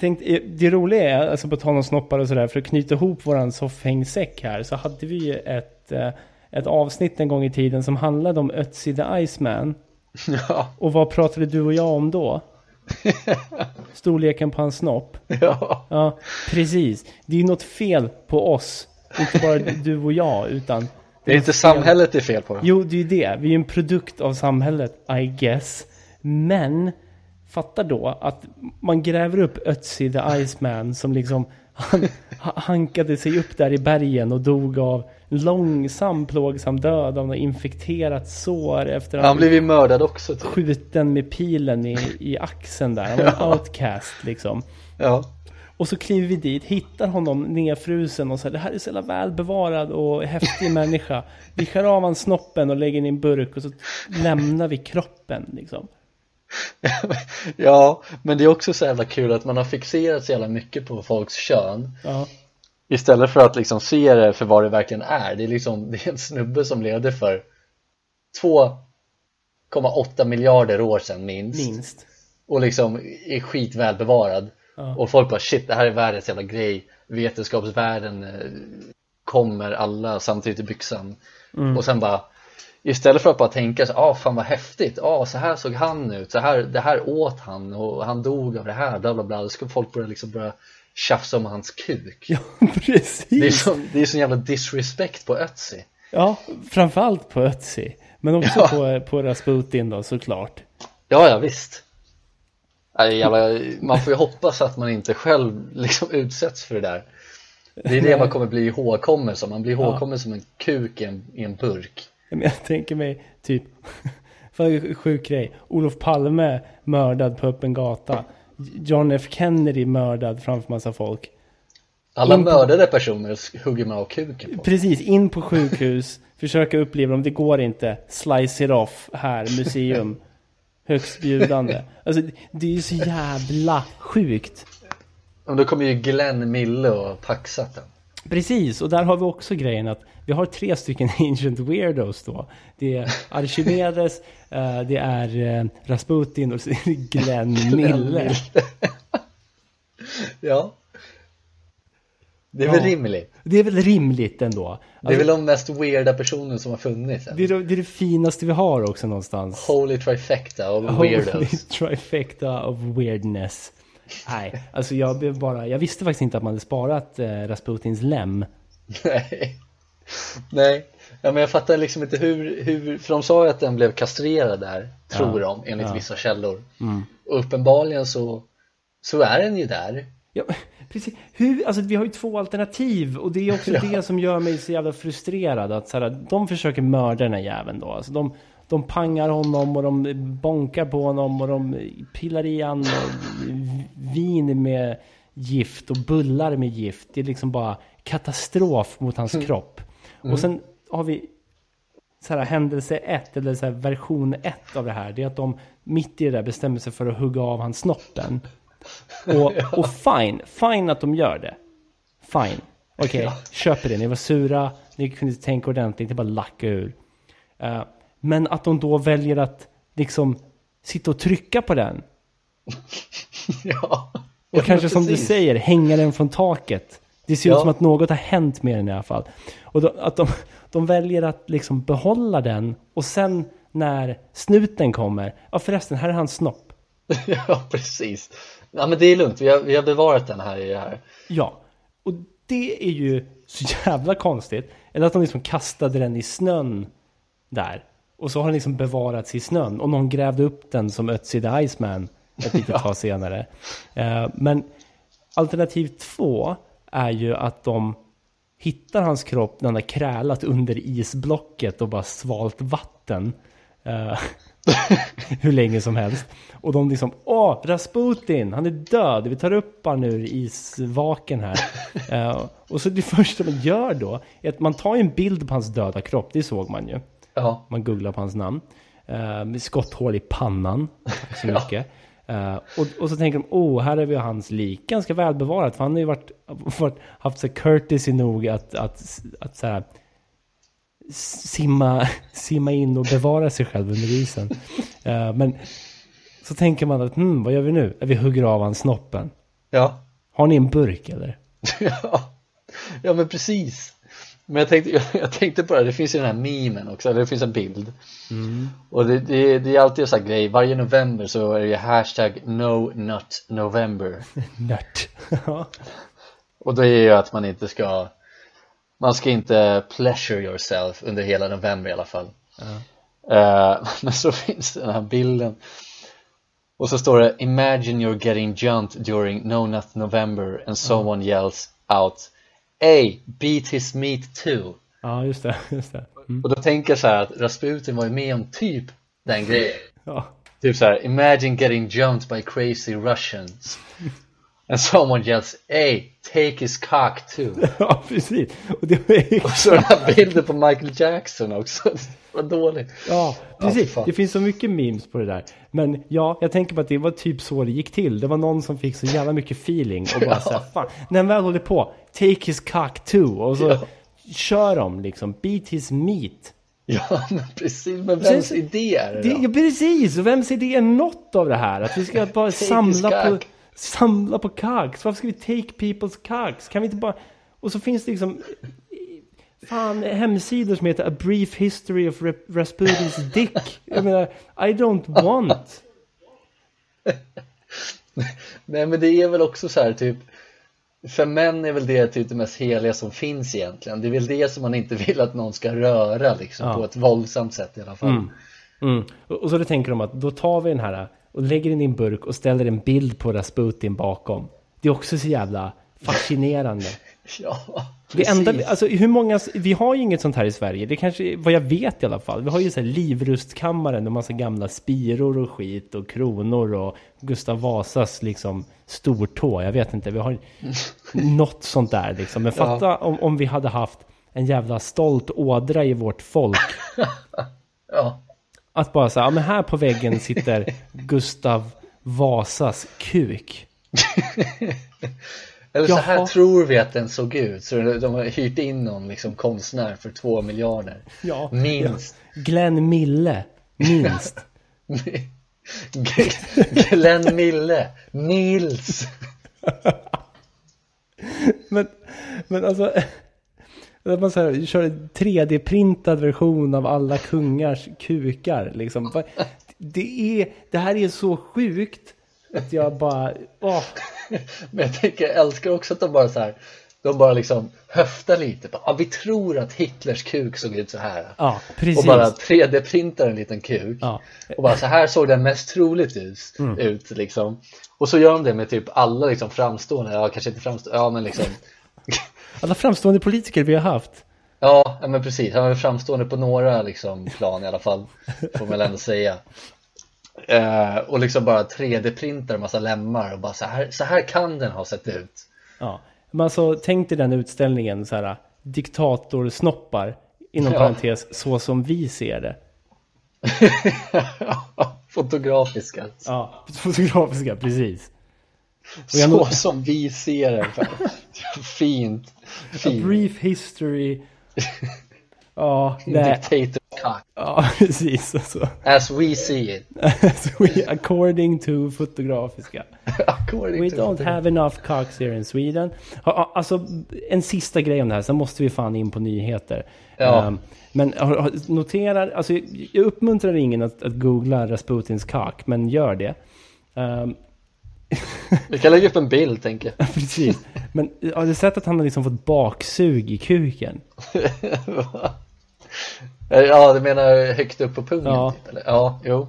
tänk, det roliga är, alltså på tal om snoppar och sådär, för att knyta ihop våran soffhängsäck här, så hade vi ju ett, eh, ett avsnitt en gång i tiden som handlade om Ötzi the Iceman.
Ja,
Och vad pratade du och jag om då? Storleken på hans snopp.
ja,
Ja, precis. Det är ju något fel på oss. Inte bara du och jag, utan...
det är inte samhället det är fel på
Jo, det är ju det. Vi är en produkt av samhället, I guess. Men, fatta då att man gräver upp Ötzi the Iceman som liksom han, ha- hankade sig upp där i bergen och dog av långsam plågsam död av något infekterat sår efter att
Han blev ju mördad också typ.
skjuten med pilen i, i axeln där. Han var en outcast liksom.
Ja,
Och så kliver vi dit, hittar honom nedfrusen och säger det här är så jävla välbevarad och häftig människa. Vi skär av hans snoppen och lägger in i en burk och så lämnar vi kroppen liksom.
ja, men det är också så jävla kul att man har fixerat så jävla mycket på folks kön.
Ja,
Istället för att liksom se det för vad det verkligen är. Det är liksom, det är en snubbe som levde för 2,8 miljarder år sedan minst.
Minst.
Och liksom är skitvälbevarad.
Ja.
Och folk bara shit, det här är världens jävla grej. Vetenskapsvärlden eh, kommer alla samtidigt i byxan.
Mm.
Och sen bara Istället för att bara tänka så, ah fan vad häftigt, ah så här såg han ut, så här, det här åt han och han dog av det här, bla bla bla. Då ska folk börja liksom börja tjafsa om hans kuk.
Ja,
Det är,
precis.
som, det är sån jävla disrespect på Ötzi.
Ja, framförallt på Ötzi. Men också
Ja.
på, på Rasputin då såklart.
Ja, ja visst. Nej, jävla, Man får ju hoppas att man inte själv liksom utsätts för det där. Det är det man kommer bli ihågkommen som, man blir ihågkommen som en kuk i en, i en burk
Men jag tänker mig typ, för sjuk grej, Olof Palme mördad på öppen gata. John F Kennedy mördad framför massa folk.
Alla
In på-
mördade personer hugger man av kuken på
Precis, in på sjukhus, försöka uppleva dem, det går inte. Slice it off, här, museum. Högst bjudande. Alltså det är ju så jävla sjukt.
Och då kommer ju Glenn Mille och paxat den
Precis, och där har vi också grejen att vi har tre stycken ancient weirdos då. Det är Archimedes, eh, det är eh, Rasputin och så är det Glenn Mille.
Ja Det är väl
Ja.
rimligt
Det är väl rimligt ändå.
Det är väl de mest weirda personer som har funnits.
Det är, det, det är det finaste vi har också någonstans.
Holy trifecta of
Holy
weirdos
trifecta of weirdness. Nej, alltså jag blev bara, jag visste faktiskt inte att man hade sparat eh, Rasputins lem.
Nej Nej Ja men jag fattar liksom inte hur, hur för de sa ju att den blev kastrerad där Tror
Ja,
de, enligt
ja.
vissa källor
Mm.
Och uppenbarligen så Så är den ju där
Ja, precis. Hur, alltså vi har ju två alternativ och det är också
Ja.
det som gör mig så jävla frustrerad. Att så här, de försöker mörda den här jäveln då. Alltså, de, de pangar honom och de bonkar på honom och de pillar i han och vin med gift och bullar med gift. Det är liksom bara katastrof mot hans kropp. Och sen har vi så här, händelse ett eller så här, version ett av det här. Det är att de mitt i det där bestämmer sig för att hugga av hans snoppen. Och, och fine, fine att de gör det. Fine. Okej, köper det. Ni var sura, ni kunde inte tänka ordentligt, det bara lacka ur. Eh, men att de då väljer att liksom sitta och trycka på den.
Ja
Och
Ja,
kanske som du säger, hänga den från taket. Det ser ut
Ja.
som att något har hänt med den i alla fall. Och då, att de, de väljer att liksom behålla den och sen när snuten kommer, ja förresten, här är hans snopp.
Ja precis Ja men det är lugnt, vi har, vi har bevarat den här i det här
Ja, och det är ju så jävla konstigt. Eller att de liksom kastade den i snön där. Och så har den liksom bevarats i snön. Och någon grävde upp den som Ötzi the Iceman ett litet tag senare. Eh, men alternativ två är ju att de hittar hans kropp när han har krälat under isblocket och bara svalt vatten. Uh, hur länge som helst. Och de liksom, åh, Rasputin, han är död, vi tar upp han ur isvaken här. Uh, och så det första man gör då, är att man tar en bild på hans döda kropp, det såg man ju.
Ja.
Man googlar på hans namn. Uh, skotthål i pannan, så mycket. Uh, och, och, så tänker de, oh, här är vi hans lik, ganska välbevarat, för han har ju varit, varit haft så courtesy nog att, att, att, så här, simma, simma in och bevara sig själv under isen. Uh, men så tänker man att, hmm, vad gör vi nu? Vi hugger av hans snoppen.
Ja.
Har ni en burk eller?
ja. ja, men precis. Men jag tänkte, jag, jag tänkte på det, det finns ju den här memen också, eller det finns en bild.
Mm.
Och det, det, det är alltid en sån här grej, varje november så är det hashtag no nut november.
Nört.
och det är ju att man inte ska man ska inte pleasure yourself under hela november i alla fall
Ja.
Eh, men så finns den här bilden och så står det Imagine you're getting jumped during No Nut November and someone yells out Hey, beat his meat too
ja, just det. Just det. Mm.
Och då tänker jag så här att Rasputin var ju med om typ den grejen
Ja.
Typ så här, imagine getting jumped by crazy Russians And someone yells Hey, take his cock too
ja, precis. Och det var
Och så den här bilden på Michael Jackson också Vad dåligt
Ja,
Ja,
precis.
fan.
det finns så mycket memes på det där. Men ja, jag tänker på att det var typ så det gick till. Det var någon som fick så jävla mycket feeling och bara såhär, fan, när han väl håller på, take his cock too. Och så
Ja.
kör de liksom, beat his meat.
Ja men precis, men vems idé är det
Det,
då?
ja, precis, och vems idé är något av det här? Att vi ska bara samla på. Samla på cocks. Varför ska vi take people's cocks? Kan vi inte bara... Och så finns det liksom... Fan, hemsidor som heter A Brief History of Rasputins Dick. Jag menar, I don't want.
Nej men det är väl också så här typ För män är väl det typ det mest heliga som finns egentligen Det är väl det som man inte vill att någon ska röra liksom
Ja.
på ett våldsamt sätt i alla fall
Mm. Mm. Och, och så då tänker de att då tar vi den här och lägger den i en burk och ställer en bild på Rasputin bakom. Det är också så jävla fascinerande.
Ja,
Det enda, alltså hur många, vi har ju inget sånt här i Sverige. Det kanske, vad jag vet i alla fall. Vi har ju så här livrustkammaren och massa gamla spiror och skit och kronor och Gustav Vasas liksom stortå. Jag vet inte, vi har något sånt där liksom. Men fatta om, om vi hade haft en jävla stolt ådra i vårt folk.
Ja,
Att bara säga, ja men här på väggen sitter Gustav Vasas kuk.
eller så här
Jaha.
tror vi att den såg ut Så de har hyrt in någon liksom konstnär för två miljarder
Ja.
Minst
Glenn Mille, minst.
Glenn Mille Nils
Men, men alltså, att man så här, kör en 3D-printad version av alla kungars kukar. Liksom. Det, är, det här är så sjukt att jag bara, åh,
Men jag tänker, jag älskar också att de bara så här De bara liksom höftar lite bara, ah, Vi tror att Hitlers kuk såg ut så här
ja.
Och bara 3D-printar en liten kuk
Ja.
Och bara så här såg den mest troligt ut,
Mm.
ut liksom Och så gör de det med typ alla liksom framstående, ja kanske inte framstående, ja men liksom
Alla framstående politiker vi har haft.
Ja, men precis, han är framstående på några liksom plan i alla fall Får man väl ändå säga eh, Och liksom bara 3D-printar en massa lemmar och bara så här, så här kan den ha sett ut
Ja. Men alltså, tänk dig den utställningen, så här, diktatorsnoppar, inom
Ja.
parentes, så som vi ser det.
Fotografiska
Ja, fotografiska, precis.
Så som vi ser det Fint
A
Fint
brief history. Ja, nej.
Dictator cock
Ja, precis. Alltså.
As we see it
So we, according to fotografiska.
According
We
to
don't have enough cocks here in Sweden. Alltså, en sista grej om det här, sen måste vi fan in på nyheter.
Ja.
Ehm, men har- har- notera, alltså jag uppmuntrar ingen att, att googla Rasputins cock, men gör det. Ehm,
Vi kan lägga upp en bild tänker jag
precis. Men har du sett att han har liksom fått baksug i kuken?
Ja, du menar högt upp på pungen?
Ja.
Typ, eller? ja jo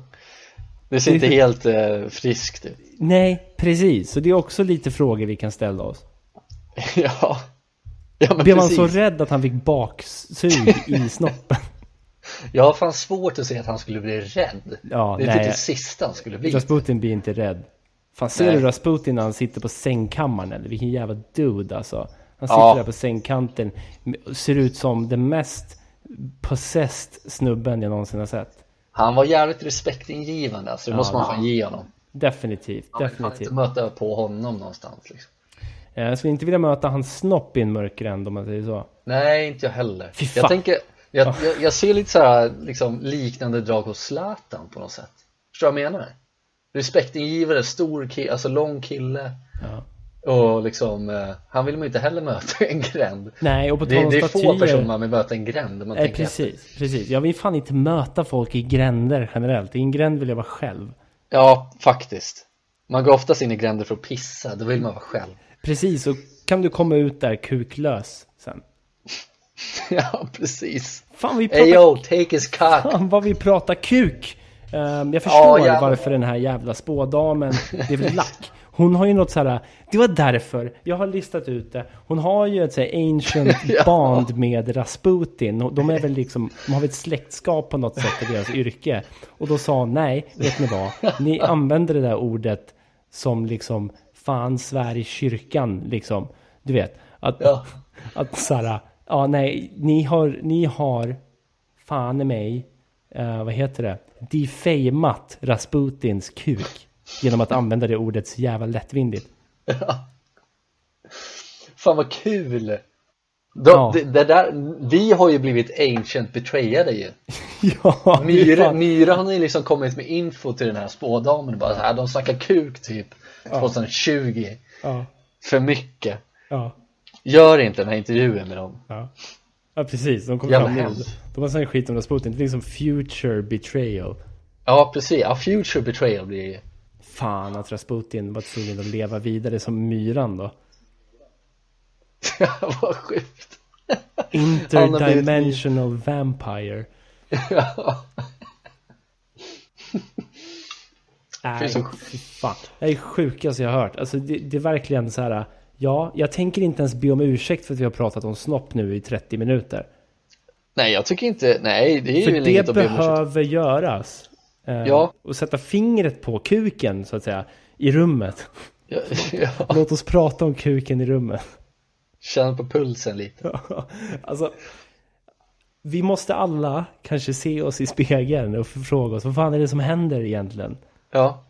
Det ser inte helt eh, friskt ut
Nej, precis. Så det är också lite frågor vi kan ställa oss.
Ja Ja
Blev man
precis
så rädd att han fick baksug i snoppen?
jag har fan svårt att se att han skulle bli rädd.
Ja,
det är
nej.
typ det sista han skulle bli.
Rasputin blir inte rädd. Fan, ser
Nej.
du Rasputin när han sitter på sängkammaren eller? Vilken jävla dude alltså. Han sitter
Ja.
där på sängkanten och ser ut som den mest possessed snubben jag någonsin har sett.
Han var jävligt respektingivande, alltså det
Ja,
måste man
ja.
fan ge honom.
Definitivt,
Man vill fan
definitivt.
inte möta på honom någonstans liksom.
Eh, Jag skulle inte vilja möta hans snopp i en mörk gränd om man säger så.
Nej, inte jag heller.
Fy fan.
Jag tänker, jag, jag, jag ser lite så här, liksom liknande drag hos Zlatan på något sätt. Förstår du vad jag menar? Respektingivare, stor kille, alltså lång kille.
Ja.
Och liksom, eh, han vill man ju inte heller möta en gränd.
Nej, och på tal
Det,
om
det är få personer man vill möta en gränd man
Nej,
tänker efter.
precis, precis. Jag vill fan inte möta folk i gränder generellt. I en gränd vill jag vara själv.
Ja, faktiskt. Man går oftast in i gränder för att pissa, då vill man vara själv.
Precis, och kan du komma ut där kuklös sen.
ja, precis.
Fan, vi pratar
Hey yo, take his cock.
Fan vad vi pratar kuk! Ehm, jag förstår
Ja,
varför den här jävla spådamen, det är väl lack. Hon har ju något såhär, det var därför, jag har listat ut det. Hon har ju ett såhär ancient
Ja.
band med Rasputin. De är väl liksom, de har väl ett släktskap på något sätt i deras yrke. Och då sa hon, nej, vet ni vad? Ni använder det där ordet som liksom, fan svär i kyrkan liksom. Du vet, att,
Ja.
att såhär, ja nej, ni har, ni har fan i mig, eh, vad heter det, defamat Rasputins kuk. Genom att använda det ordet så jävla lättvindigt.
Fan vad kul! De,
Ja.
det, det där, vi har ju blivit ancient betrayade ju
ja,
Myra,
fan-
Myra har ju liksom kommit med info till den här spådamen bara så här, de snackar kuk typ 2020
ja,
För mycket
ja,
Gör inte den här intervjun med dem
ja. Precis. De kom
Jävla
fram nu. De har snackat skit om Rasputin. Det är liksom future betrayal.
Ja precis, ja future betrayal blir det
Fan att Rasputin var tvungen att leva vidare som myran då.
Vad sjukt
Interdimensional vampire.
Ja.
Nej, fy fan. Det är det sjukaste jag har hört. Alltså det, det är verkligen så här. Ja, jag tänker inte ens be om ursäkt för att vi har pratat om snopp nu i 30 minuter.
Nej jag tycker inte, nej det är
För det
inget att be om ursäkt
behöver göras. Eh,
Ja.
Och sätta fingret på kuken så att säga. I rummet.
ja, ja.
Låt oss prata om kuken i rummet.
Känn på pulsen lite
alltså. Vi måste alla kanske se oss i spegeln och fråga oss vad fan är det som händer egentligen?
Ja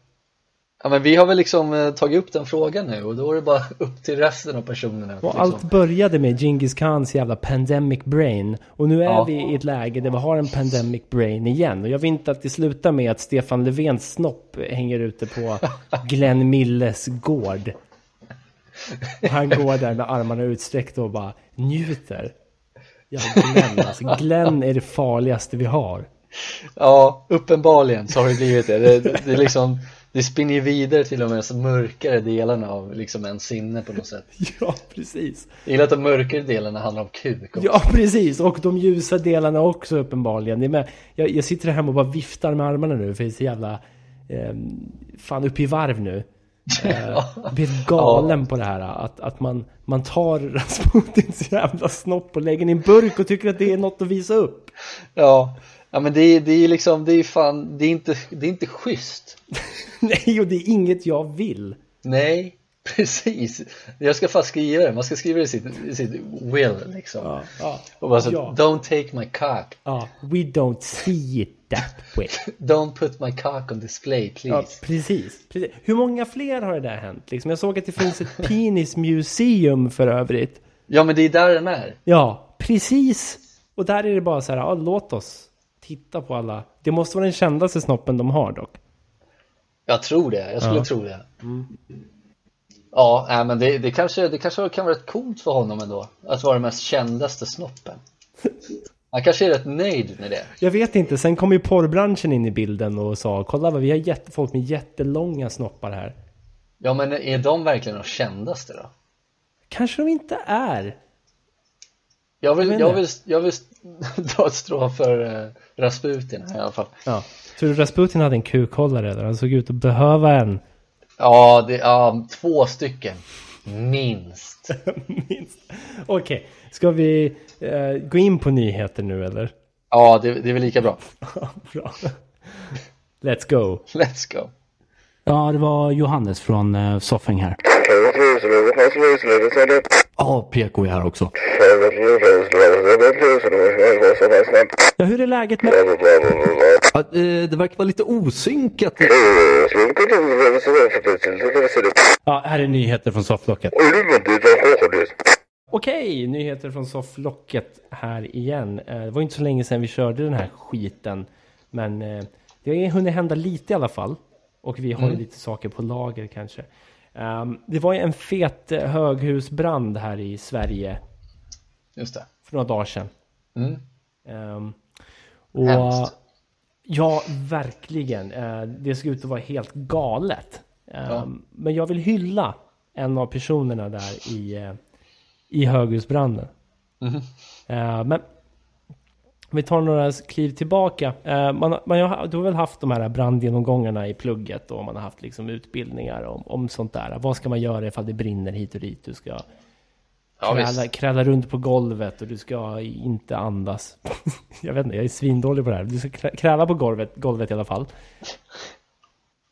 Ja men vi har väl liksom eh, tagit upp den frågan nu och då är det bara upp till resten av personerna
Och
liksom.
allt började med Genghis Khans jävla pandemic brain. Och nu är
Ja.
vi i ett läge där vi har en pandemic brain igen. Och jag vill inte att det slutar med att Stefan Löfvens snopp hänger ute på Glenn Milles gård. Och han går där med armarna utsträckta och bara njuter. Ja, Glenn alltså. Glenn är det farligaste vi har.
Ja, uppenbarligen så har det blivit det. Det, det, det, är liksom, det spinner ju vidare till de här mörkare delarna av liksom en sinne på något sätt.
Ja, precis.
Jag gillar att de mörkare delarna handlar om kuk också.
Ja, precis. Och de ljusa delarna också uppenbarligen. Det är med, jag, jag sitter här hemma och bara viftar med armarna nu för jag är så jävla eh, fan uppe i varv nu. Eh, blir galen på det här. Att, att man, man tar Rasputins jävla snopp och lägger i en burk och tycker att det är något att visa upp.
Ja, ja men det är, det är liksom, det är fan, det är inte, det är inte schysst.
Nej, och det är inget jag vill.
Nej, precis. Jag ska fan skriva det, man ska skriva det i sitt, i sitt will liksom.
Ja, ja,
Och bara så,
Ja.
don't take my cock,
ja. We don't see it that way.
don't put my cock on display
Ja,
please.
precis, precis. Hur många fler har det där hänt? Liksom, jag såg att det finns ett penis museum för övrigt.
Ja men det är där den är.
Ja, precis. Och där är det bara så här, ja, låt oss titta på alla. Det måste vara den kändaste snoppen de har dock.
Jag tror det, jag skulle
Ja.
tro det. Ja, nej, men det, det, kanske, det kanske kan vara rätt coolt för honom ändå Att vara den mest kändaste snoppen Han kanske är rätt nöjd med det
Jag vet inte, sen kom ju porrbranschen in i bilden och sa, kolla vad vi har jätte, folk med jättelånga snoppar här.
Ja men är de verkligen de kändaste då?
Kanske de inte är.
Jag vill,
Jag
jag vill, jag vill dra ett strå för uh, Rasputin i alla fall
Ja. Tror du Rasputin hade en kukhållare där han såg ut att behöva en?
Ja, det, ja två stycken Minst
Minst. Okej, ska vi eh, gå in på nyheter nu eller?
Ja, det, det är väl lika bra.
bra. Let's go.
Let's go.
Ja, det var Johannes från uh, Soffing här. Ja, PK är här också. Ja, hur är läget med...
Ja, eh, det verkar vara lite osynkat.
Ja, här är nyheter från sofflocket. Okej, nyheter från sofflocket här igen. Eh, det var inte så länge sedan vi körde den här skiten. Men eh, det har hunnit hända lite i alla fall. Och vi har ju mm. lite saker på lager kanske. Um, det var ju en fet höghusbrand här i Sverige.
Just det.
För några dagar sedan.
Mm.
Um, och Hemskt. Ja, verkligen. Uh, det såg ut att vara helt galet. Um, ja. Men jag vill hylla en av personerna där i, uh, i höghusbranden.
Mm.
Uh, men vi tar några kliv tillbaka. Eh, man, man, du har väl haft de här brandgenomgångarna i plugget och man har haft liksom utbildningar om, om sånt där. Vad ska man göra ifall det brinner hit och dit? Du ska kräla, kräla runt på golvet och du ska inte andas. jag vet inte, jag är svindålig på det här. Du ska kräla på golvet, golvet i alla fall.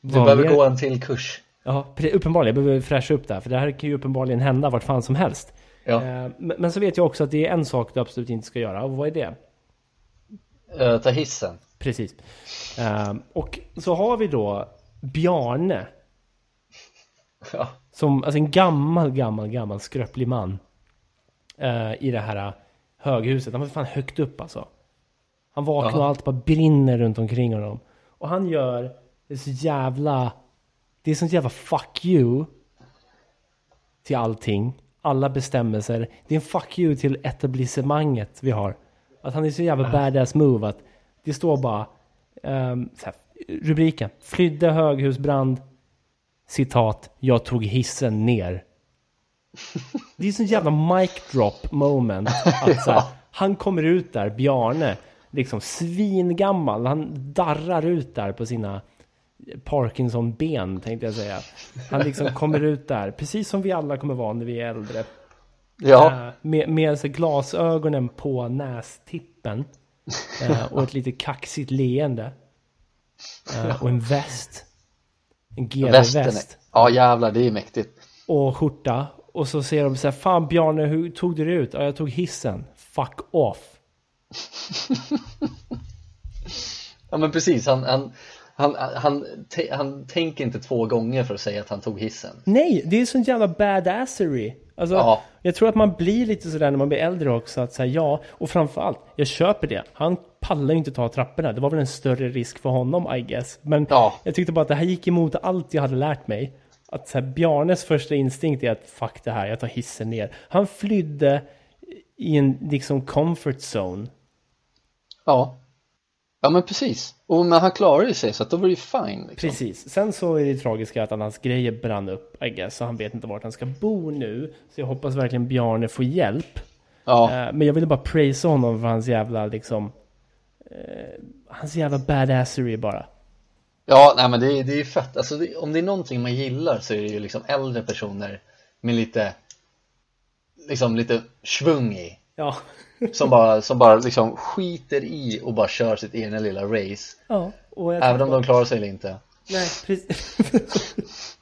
Du Vad behöver mer? gå en till kurs.
Ja, uppenbarligen. Jag behöver fräscha upp det här. För det här kan ju uppenbarligen hända vart fan som helst.
Ja.
Eh, men så vet jag också att det är en sak du absolut inte ska göra. Och vad är det?
Uh, ta hissen.
Precis. Uh, och så har vi då Bjarne.
Ja.
Som, alltså en gammal, gammal, gammal skröplig man. Uh, I det här höghuset. Han var fan högt upp alltså. Han vaknar och allt bara brinner runt omkring honom. Och han gör det så jävla... Det är sånt jävla fuck you. Till allting. Alla bestämmelser. Det är en fuck you till etablissemanget vi har. Att han är så jävla badass move att det står bara um, här, rubriken. Flydde höghusbrand. Citat. Jag tog hissen ner. Det är sån jävla mic drop moment. Att så här, han kommer ut där, Bjarne, liksom svingammal. Han darrar ut där på sina Parkinson-ben tänkte jag säga. Han liksom kommer ut där, precis som vi alla kommer vara när vi är äldre.
Ja.
Uh, med, med alltså glasögonen på nästippen. Uh, och ett lite kaxigt leende. Uh, och en väst. En GV-väst.
Ja jävlar, det är mäktigt.
Och skjorta. Och så säger de så här, fan Bjarne, hur tog du det ut? Ja, jag tog hissen. Fuck off.
ja men precis, han, han, han, han, han tänker inte två gånger för att säga att han tog hissen.
Nej, det är sån jävla badassery. Alltså, ja. Jag tror att man blir lite sådär när man blir äldre också. Att säga ja, och framförallt, jag köper det. Han pallar ju inte ta trapporna. Det var väl en större risk för honom, I guess. Men ja. jag tyckte bara att det här gick emot allt jag hade lärt mig. Att så här, Bjarnes första instinkt är att fuck det här, jag tar hissen ner. Han flydde i en liksom comfort zone.
Ja. Ja men precis, och men han klarade sig så att då var det ju fine liksom.
Precis, sen så är det tragiska att hans grejer brann upp I guess, så han vet inte vart han ska bo nu. Så jag hoppas verkligen Bjarne får hjälp.
Ja.
Uh, Men jag ville bara praise honom för hans jävla liksom uh, Hans jävla badassery bara.
Ja, nej men det, är, det är ju fett, alltså det, om det är någonting man gillar så är det ju liksom äldre personer med lite Liksom lite svung i.
Ja
som bara, som bara liksom skiter i och bara kör sitt egna lilla race.
Ja,
Även om de klarar sig eller inte.
Nej, precis.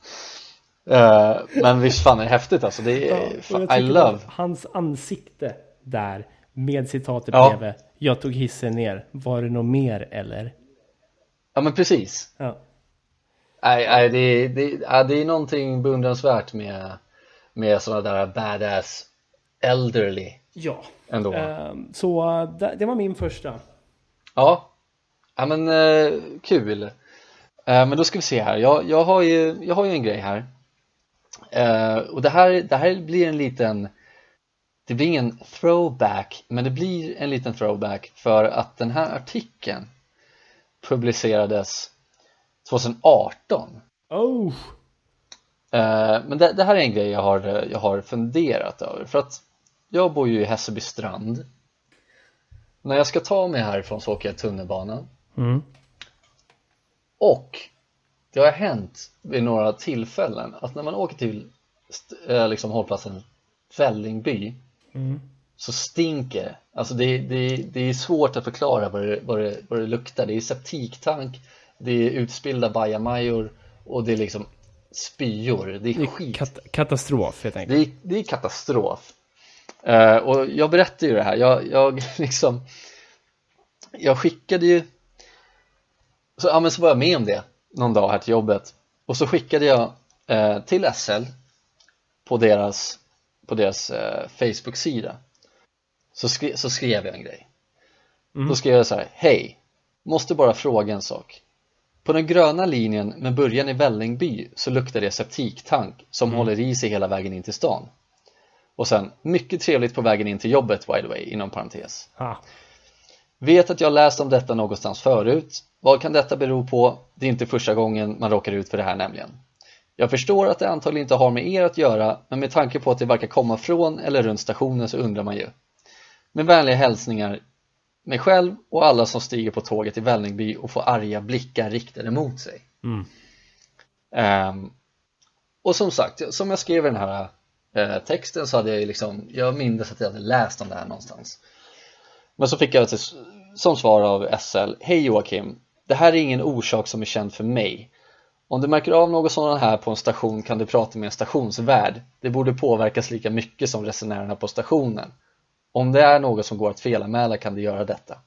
Uh, Men visst fan är det häftigt alltså, det är, ja, fan, I love.
Hans ansikte där med citatet ja. bredvid. Jag tog hissen ner, var det något mer eller?
Ja men precis.
Ja.
Nej, nej det, det, det är någonting beundransvärt med, med sådana där badass elderly
Ja,
ändå.
Uh, så det, var min första.
Ja, ja men uh, kul. Eh, men då ska vi se här. Jag, jag, har, ju, jag har ju en grej här. Eh, och det här, det här blir en liten det blir ingen throwback men det blir en liten throwback för att den här artikeln publicerades 2018
Oh!
Men det, det, här är en grej jag har, jag har funderat över för att jag bor ju i Hässelby strand När jag ska ta mig härifrån så åker jag tunnelbanan
mm.
Och det har hänt vid några tillfällen att när man åker till äh, liksom hållplatsen Vällingby
mm.
så stinker det. Alltså det, det, det är svårt att förklara vad det, vad, det, vad det luktar. Det är septiktank, det är utspillda bajamajor och det är liksom spyor. Det är, det är skit.
Kat katastrof helt
enkelt. Det är, det är katastrof. Uh, och jag berättade ju det här. Jag, jag liksom Jag skickade ju så, ja, men så var jag med om det någon dag här till jobbet och så skickade jag uh, till SL på deras, på deras uh, Facebook-sida så, skri så skrev jag en grej mm. Då skrev jag så här Hej, måste bara fråga en sak På den gröna linjen med början i Vällingby så luktar det septiktank som mm. håller i sig hela vägen in till stan och sen, mycket trevligt på vägen in till jobbet by the way, inom parentes ha. Vet att jag läst om detta någonstans förut Vad kan detta bero på? Det är inte första gången man råkar ut för det här nämligen Jag förstår att det antagligen inte har med er att göra men med tanke på att det verkar komma från eller runt stationen så undrar man ju med vänliga hälsningar mig själv och alla som stiger på tåget i Vällingby och får arga blickar riktade mot sig mm. um, och som sagt, som jag skrev i den här texten så hade jag liksom, jag minns att jag hade läst om det här någonstans men så fick jag som svar av SL Hej Joakim, det här är ingen orsak som är känd för mig om du märker av något sådant här på en station kan du prata med en stationsvärd det borde påverkas lika mycket som resenärerna på stationen om det är något som går att felanmäla kan du göra detta.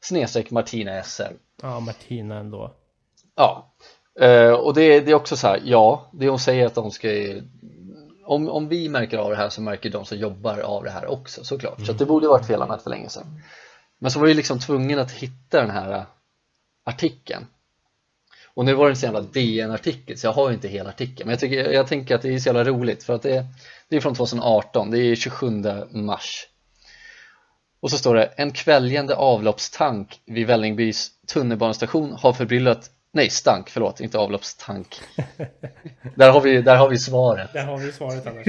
Snedstreck Martina SL.
Ja, Martina ändå.
Ja, uh, och det, det, är också så här, ja, det hon säger att de ska om, om vi märker av det här så märker de som jobbar av det här också såklart. Mm. Så det borde varit felanmält för länge sedan. Men så var jag liksom tvungen att hitta den här uh, artikeln. Och nu var det en så jävla DN-artikel så jag har inte hela artikeln. Men jag, tycker, jag, jag tänker att det är så jävla roligt för att det, det är från 2018, det är 27 mars och så står det en kväljande avloppstank vid Vällingbys tunnelbanestation har förbryllat Nej, stank, förlåt, inte avloppstank. Där, har vi, där har vi svaret.
Där har vi svaret annars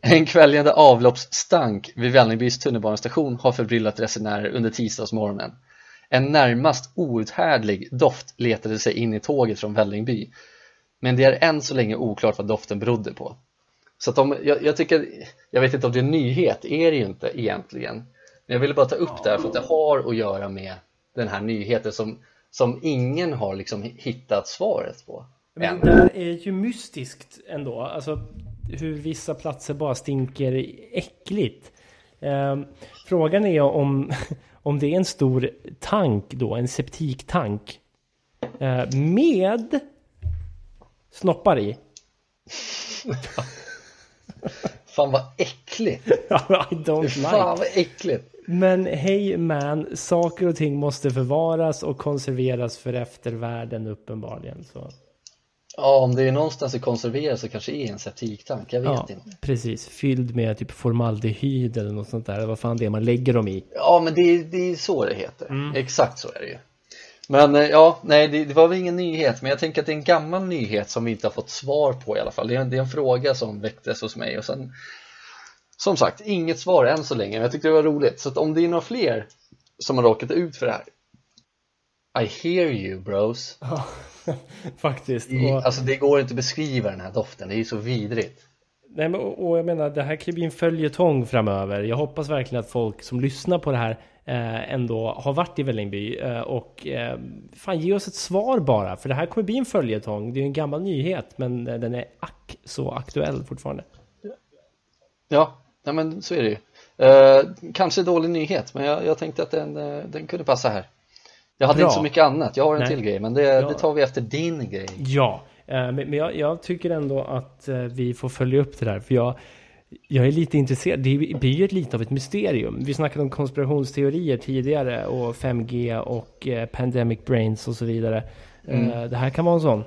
En kväljande avloppsstank vid Vällingbys tunnelbanestation har förbryllat resenärer under tisdagsmorgonen. En närmast outhärdlig doft letade sig in i tåget från Vällingby. Men det är än så länge oklart vad doften berodde på. Så att de, jag, jag, tycker, jag vet inte om det är en nyhet, är det ju inte egentligen. Men jag ville bara ta upp det här för att det har att göra med den här nyheten som, som ingen har liksom hittat svaret på
Men det där är ju mystiskt ändå, alltså hur vissa platser bara stinker äckligt. Eh, Frågan är om, om det är en stor tank då, en septiktank eh, med snoppar i
Fan vad äckligt!
I don't like.
Fan vad äckligt!
Men hej man, saker och ting måste förvaras och konserveras för eftervärlden uppenbarligen. Så.
Ja, om det är någonstans det konserveras så kanske är en septiktank, jag vet ja, inte.
Precis, fylld med typ formaldehyd eller något sånt där, vad fan det är man lägger dem i.
Ja, men det, det är så det heter, mm. exakt så är det ju. Men eh, ja, nej det, det, var väl ingen nyhet men jag tänker att det är en gammal nyhet som vi inte har fått svar på i alla fall. Det är, en, det är en fråga som väcktes hos mig och sen Som sagt, inget svar än så länge men jag tyckte det var roligt. Så om det är några fler som har råkat ut för det här I hear you bros.
Ja, faktiskt.
I, Alltså det går inte att beskriva den här doften, det är ju så vidrigt
Nej men och jag menar det här kan bli en följetong framöver Jag hoppas verkligen att folk som lyssnar på det här Eh, ändå har varit i Vällingby eh, och eh, fan ge oss ett svar bara för det här kommer bli en följetong. Det är en gammal nyhet men den är ack så aktuell fortfarande.
Ja, ja men så är det ju. Eh, kanske dålig nyhet men jag, jag tänkte att den, den kunde passa här. Jag hade Bra. inte så mycket annat, jag har en Nej. till grej men det, ja. det tar vi efter din grej.
Ja, men jag, jag, tycker ändå att vi får följa upp det där för jag jag är lite intresserad. Det blir ju lite av ett mysterium. Vi snackade om konspirationsteorier tidigare och 5G och eh, pandemic brains och så vidare. Mm. Eh, det här kan vara en sån.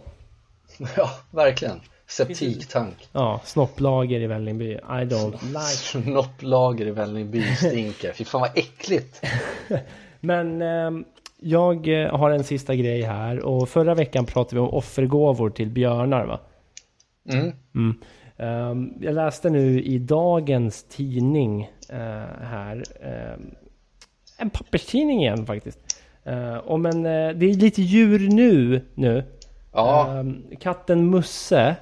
Ja, verkligen. Septiktank.
Ja, snopplager i Vällingby. I don't like.
Snopplager i Vällingby stinker. Fy fan vad äckligt.
Men eh, jag har en sista grej här och förra veckan pratade vi om offergåvor till björnar va?
Mm. mm.
Um, jag läste nu i dagens tidning uh, här, um, en papperstidning igen faktiskt. Uh, om en, uh, det är lite djur nu. nu.
Ja.
Um, katten Musse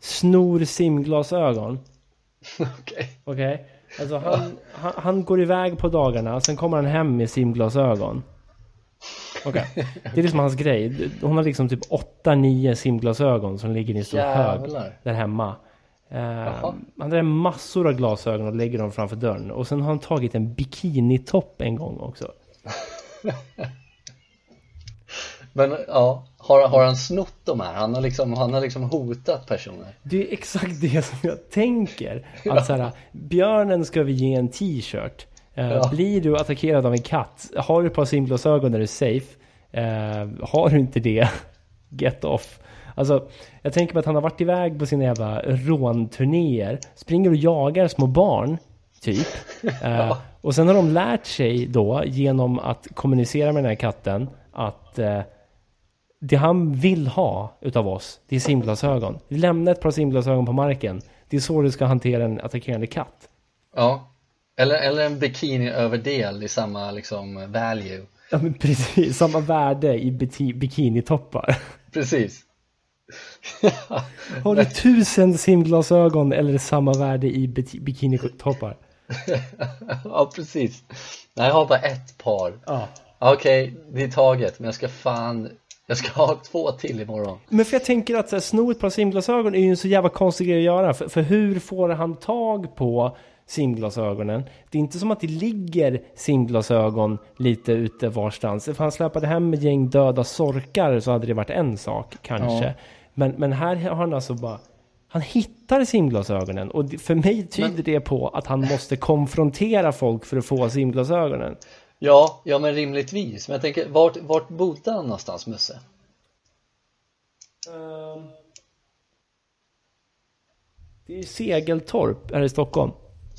snor simglasögon.
Okej.
Okay. okay. Alltså han, han, han går iväg på dagarna, sen kommer han hem med simglasögon. Okej, det är liksom hans grej. Hon har liksom typ 8-9 simglasögon som ligger i en stor hög
Jävlar.
där hemma.
Jaha.
han har massor av glasögon och lägger dem framför dörren. Och sen har han tagit en bikinitopp en gång också.
Men ja, har, har han snott de här? Han har liksom, han har liksom hotat personer
Det är exakt det som jag tänker. Att så här, björnen ska vi ge en t-shirt. Eh,
Ja.
Blir du attackerad av en katt, har du ett par simglasögon är du safe. Eh, har du inte det, get off. Alltså, jag tänker mig att han har varit iväg på sina jävla rånturnéer, springer och jagar små barn, typ. Eh, och sen har de lärt sig då, genom att kommunicera med den här katten, att eh, det han vill ha utav oss, det är simglasögon. Lämna ett par simglasögon på marken. Det är så du ska hantera en attackerande katt.
Ja, eller, eller en bikiniöverdel i samma liksom value
Ja men precis, samma värde i bikinitoppar.
Precis
Har du tusen simglasögon eller samma värde i bikinitoppar?
Ja, precis Nej, jag har bara ett par
Ja.
Okej, det är taget, men jag ska fan Jag ska ha två till imorgon
Men för jag tänker att så här, sno ett par simglasögon är ju en så jävla konstig grej att göra. För, för hur får han tag på simglasögonen? Det är inte som att det ligger simglasögon lite ute varstans. If han släpade hem ett gäng döda sorkar så hade det varit en sak kanske.
Ja.
Men, men här har han alltså bara... Han hittar simglasögonen och för mig tyder det på att han måste konfrontera folk för att få simglasögonen.
Ja, ja men rimligtvis Men jag tänker, vart, vart bodde han någonstans Musse?
Det är ju Segeltorp här i Stockholm.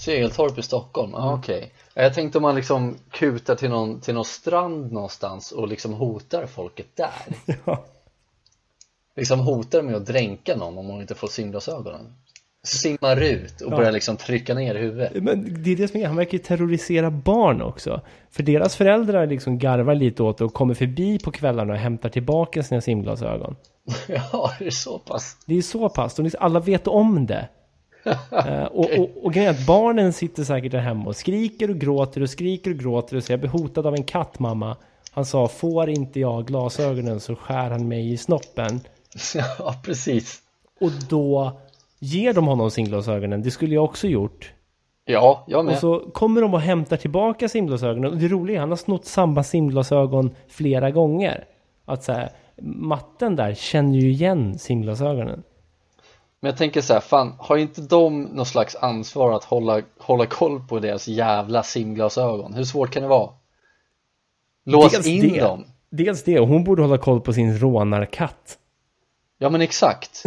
Segeltorp i Stockholm, ah, okej Jag tänkte om man liksom kutar till någon, till någon strand någonstans och liksom hotar folket där
Ja.
Liksom hotar med att dränka någon om hon inte får simglasögonen Simmar ut och
Ja.
börjar liksom trycka ner huvudet
Men det är det som är, han verkar ju terrorisera barn också. För deras föräldrar liksom garvar lite åt det och kommer förbi på kvällarna och hämtar tillbaka sina simglasögon.
Ja, det är så pass
Det är så pass, och alla vet om det. Eh, och, och, och grejen är att barnen sitter säkert där hemma och skriker och gråter och skriker och gråter och säger jag blir hotad av en katt mamma. Han sa får inte jag glasögonen så skär han mig i snoppen.
Ja, precis
Och då ger de honom simglasögonen, det skulle jag också gjort.
Ja, jag med
Och så kommer de och hämtar tillbaka simglasögonen. Och det roliga är, han har snott samma simglasögon flera gånger. Att så här, matten där känner ju igen simglasögonen.
Men jag tänker så här, fan, har inte de någon slags ansvar att hålla, hålla koll på deras jävla simglasögon? Hur svårt kan det vara? Lås
Dels
in
det.
dem
Dels det, och hon borde hålla koll på sin rånarkatt.
Ja men exakt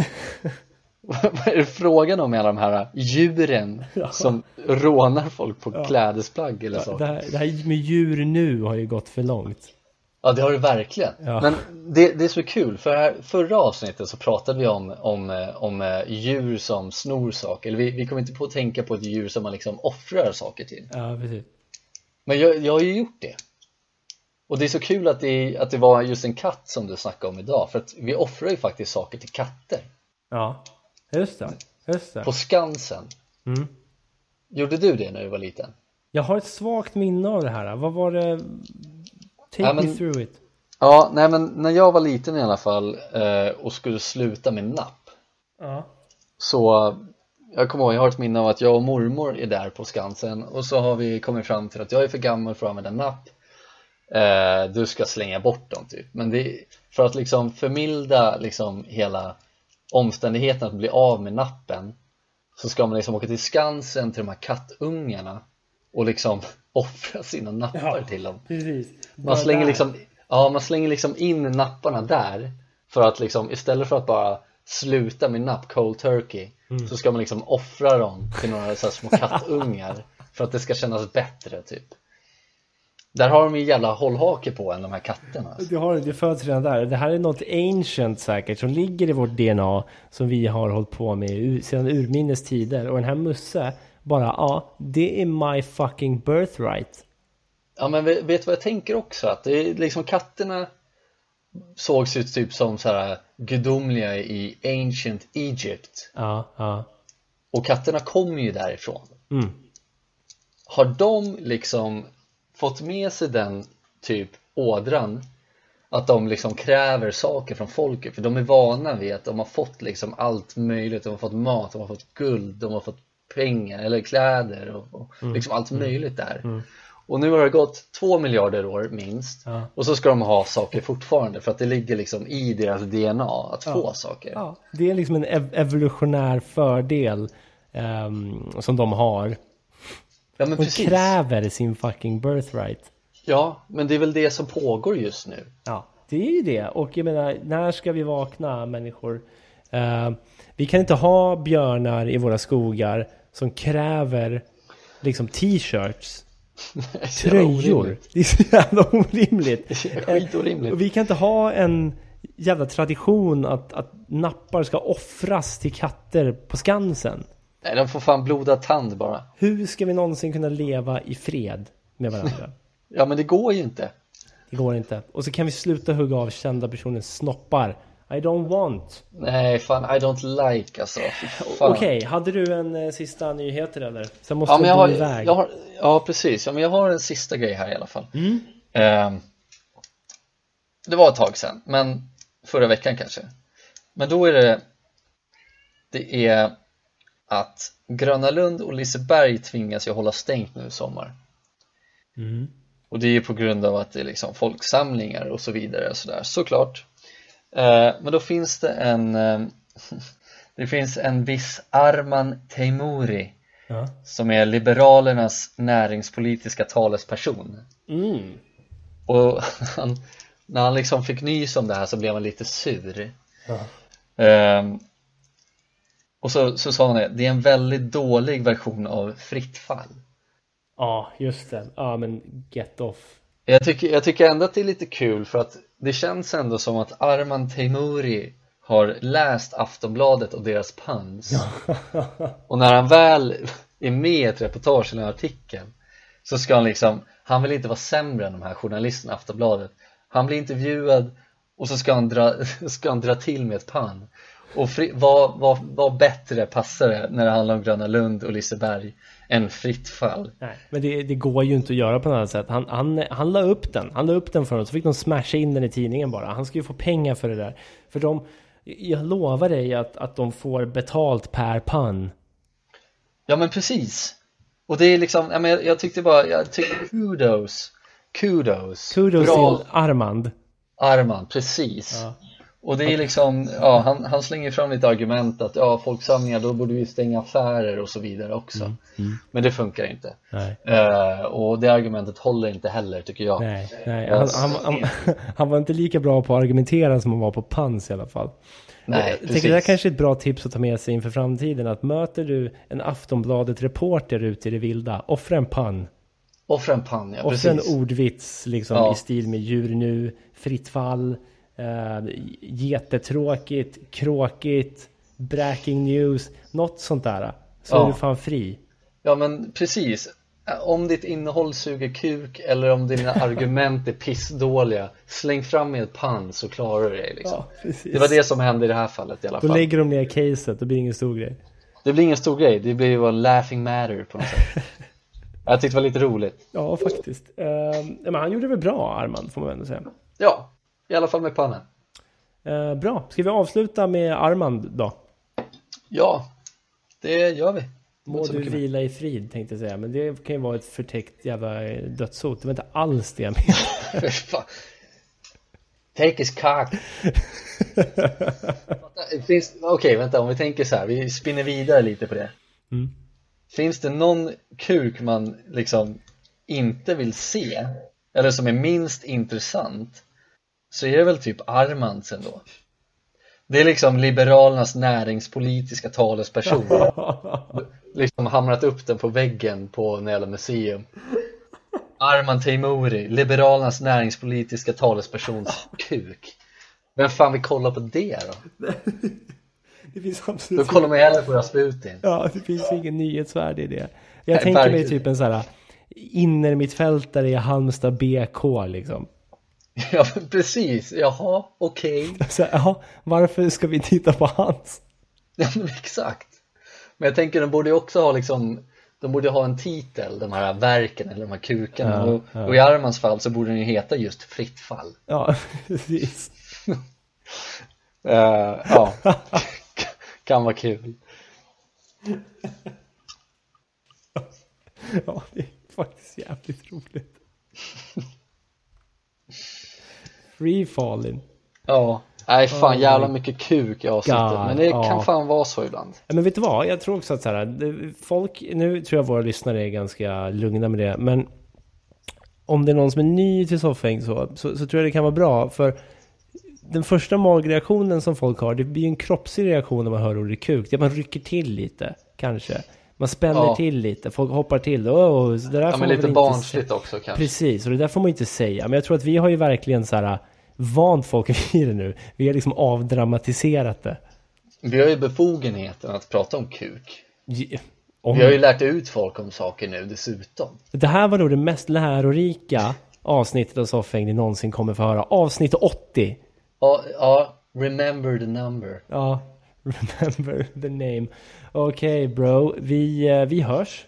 Vad är det frågan om med alla de här djuren som rånar folk på klädesplagg eller så?
Det här, det här med djur nu har ju gått för långt.
Ja det har det verkligen
Ja.
Men det, det är så kul för här, förra avsnittet så pratade vi om, om, eh, om eh, djur som snor saker Eller vi, vi kom inte på att tänka på ett djur som man liksom offrar saker till
Ja, precis.
Men jag, jag har ju gjort det Och det är så kul att det, att det var just en katt som du snackade om idag För att vi offrar ju faktiskt saker till katter
Ja, just det. Just det.
På Skansen
Mm.
Gjorde du det när du var liten?
Jag har ett svagt minne av det här. Vad var det? Take
Ja,
me
men-
through it.
Ja, nej men när jag var liten i alla fall eh, och skulle sluta med napp
Ja.
Så jag kommer ihåg, jag har ett minne av att jag och mormor är där på Skansen och så har vi kommit fram till att jag är för gammal för att använda napp eh, Du ska slänga bort dem typ Men det, för att liksom förmilda liksom hela omständigheten att bli av med nappen Så ska man liksom åka till Skansen till de här kattungarna och liksom offra sina nappar till dem
Precis.
man slänger liksom, ja man slänger liksom in napparna där för att liksom istället för att bara sluta med napp cold turkey så ska man liksom offra dem till några så små kattungar för att det ska kännas bättre typ där har de ju jävla hållhake på än de här katterna alltså.
Det, har, det föds redan där. Det här är något ancient säkert som ligger i vårt DNA som vi har hållit på med sedan urminnes tider. Och den här Musse bara, ja, det är my fucking birthright.
Ja men vet du vad jag tänker också? Att det är liksom katterna sågs ju typ som så här gudomliga i ancient Egypt
Ja, ja.
och katterna kommer ju därifrån
Mm.
har de liksom fått med sig den typ ådran att de liksom kräver saker från folket för de är vana vid att de har fått liksom allt möjligt, de har fått mat, de har fått guld, de har fått pengar eller kläder och, och mm. liksom allt mm. möjligt där mm. och nu har det gått två miljarder år minst ja. och så ska de ha saker fortfarande för att det ligger liksom i deras DNA att ja. få saker ja.
Det är liksom en ev evolutionär fördel um, som de har Ja, men Hon precis. kräver sin fucking birthright.
Ja, men det är väl det som pågår just nu.
Ja, det är ju det. Och jag menar, när ska vi vakna människor? Uh, vi kan inte ha björnar i våra skogar som kräver liksom t-shirts. Tröjor. Det är så jävla orimligt. Skitorimligt. Och vi kan inte ha en jävla tradition att, att nappar ska offras till katter på Skansen.
Nej, de får fan blodad tand bara.
Hur ska vi någonsin kunna leva i fred med varandra?
ja, men det går ju inte.
Det går inte. Och så kan vi sluta hugga av kända personers snoppar. I don't want.
Nej, fan I don't like alltså.
Okej, okay, hade du en eh, sista nyheter eller? Sen måste ja, men jag har, iväg.
Jag har, ja, precis. Ja, men jag har en sista grej här i alla fall. Mm. Eh, det var ett tag sedan, men förra veckan kanske. Men då är det Det är att Gröna Lund och Liseberg tvingas ju hålla stängt nu i sommar mm. och det är på grund av att det är liksom folksamlingar och så vidare och sådär såklart men då finns det en eh, det finns en viss Arman Teimouri ja. som är Liberalernas näringspolitiska talesperson mm. och han, när han liksom fick nys om det här så blev han lite sur ja. eh, och så, så sa han det, det är en väldigt dålig version av Fritt fall
Ja, just det. Ja, men get off
jag tycker, jag tycker ändå att det är lite kul för att det känns ändå som att Arman Teimouri har läst Aftonbladet och deras puns. Och när han väl är med i ett reportage eller en artikel så ska han liksom, han vill inte vara sämre än de här journalisterna i Aftonbladet. Han blir intervjuad och så ska han dra, ska han dra till med ett pun och fri, vad, vad, vad bättre passar det när det handlar om Gröna Lund och Liseberg än fritt fall?
Nej, men det, det går ju inte att göra på något annat sätt. Han, han, han la upp den, han la upp den för dem, så fick de smasha in den i tidningen bara. Han ska ju få pengar för det där. För de, jag lovar dig att, att de får betalt per pun.
Ja men precis. Och det är liksom, jag, men, jag tyckte bara, jag tyckte kudos. Kudos.
Kudos Bra. till Armand.
Armand, precis. Ja. Och det är liksom, ja, han, han slänger fram lite argument att ja, folksamlingar då borde vi stänga affärer och så vidare också. Mm, mm. Men det funkar inte. Uh, och det argumentet håller inte heller tycker jag.
Nej, nej. Han, han, han, han, var inte lika bra på att argumentera som han var på pans i alla fall. Nej, jag tänker det här kanske är ett bra tips att ta med sig inför framtiden. Att möter du en Aftonbladet-reporter ute i det vilda, offra en pann.
Offra en pann, ja
Offra en ordvits liksom ja. i stil med djur nu, fritt fall Uh, jättetråkigt, kråkigt, breaking news, något sånt där. Så ja. är du fan fri.
Ja men precis. Om ditt innehåll suger kuk eller om dina argument är pissdåliga Släng fram med ett pann så klarar du dig liksom. Ja, det var det som hände i det här fallet i alla
Då
fall.
Då lägger de ner caset, det blir ingen stor grej.
Det blir ingen stor grej, det blir ju en laughing matter på något sätt. Jag tyckte det var lite roligt.
Ja, faktiskt. Uh, men han gjorde det väl bra, Armand, får man ändå säga.
Ja, i alla fall med pannan.
Eh, bra. Ska vi avsluta med Armand då?
Ja, det gör vi.
Må du vila i frid tänkte jag säga. Men det kan ju vara ett förtäckt jävla dödshot. Det var inte alls det jag menade.
Take his cock. Okej, okay, vänta. Om vi tänker så här. Vi spinner vidare lite på det. Mm. Finns det någon kuk man liksom inte vill se? Eller som är minst intressant? Så är det väl typ Armands ändå. Det är liksom Liberalernas näringspolitiska talesperson. Liksom hamrat upp den på väggen på Näla museum. Arman Teimouri, Liberalernas näringspolitiska talespersons kuk. Vem fan vill kolla på det då? Det finns absolut Då kollar man hellre på Rasputin.
Ja, det finns ingen nyhetsvärde i det. Jag Nej, tänker mig typ en sån här innermittfältare i Halmstad BK liksom
Ja, precis. Jaha, okej.
Okay. jaha, varför ska vi titta på hans?
Ja, men exakt. Men jag tänker den borde ju också ha liksom de borde ha en titel, de här verken eller de här kukarna
Ja,
och,
ja.
och i Armans fall så borde den ju heta just Fritt fall
Ja, precis.
Eh, Ja, kan vara kul
Ja, det är faktiskt jävligt roligt. Free falling.
Ja, nej fan
Oh
jävla
my
mycket kuk i avsnittet
God,
men det
ja.
kan fan vara så ibland
Men vet du vad? Jag tror också att så här, folk, nu tror jag våra lyssnare är ganska lugna med det, men om det är någon som är ny till soffhäng så, så, så tror jag det kan vara bra, för den första magreaktionen som folk har, det blir ju en kroppslig reaktion när man hör ordet kuk. Det man rycker till lite, kanske. Man spänner
Ja.
till lite, folk hoppar till. Oh, så det där
Ja
får
men
man
lite barnsligt också kanske
Precis, och det där får man inte säga. Men jag tror att vi har ju verkligen så här vant folk vid det nu. Vi har liksom avdramatiserat det.
Vi har ju befogenheten att prata om kuk
Ge- Om,
Vi har ju lärt ut folk om saker nu dessutom
Det här var nog det mest lärorika avsnittet av Soffhäng ni någonsin kommer få höra. Avsnitt 80.
Ja, ja remember the number
Ja, remember the name. Okej bro, vi, eh, vi hörs.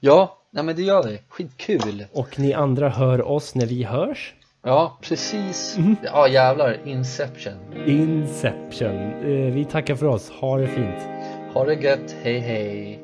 Ja, nej men det gör vi, skitkul
Och ni andra hör oss när vi hörs.
Ja, precis
Mhm.
Ja jävlar, Inception
Inception. Eh, Vi tackar för oss. Ha det fint.
Ha det gött, hej hej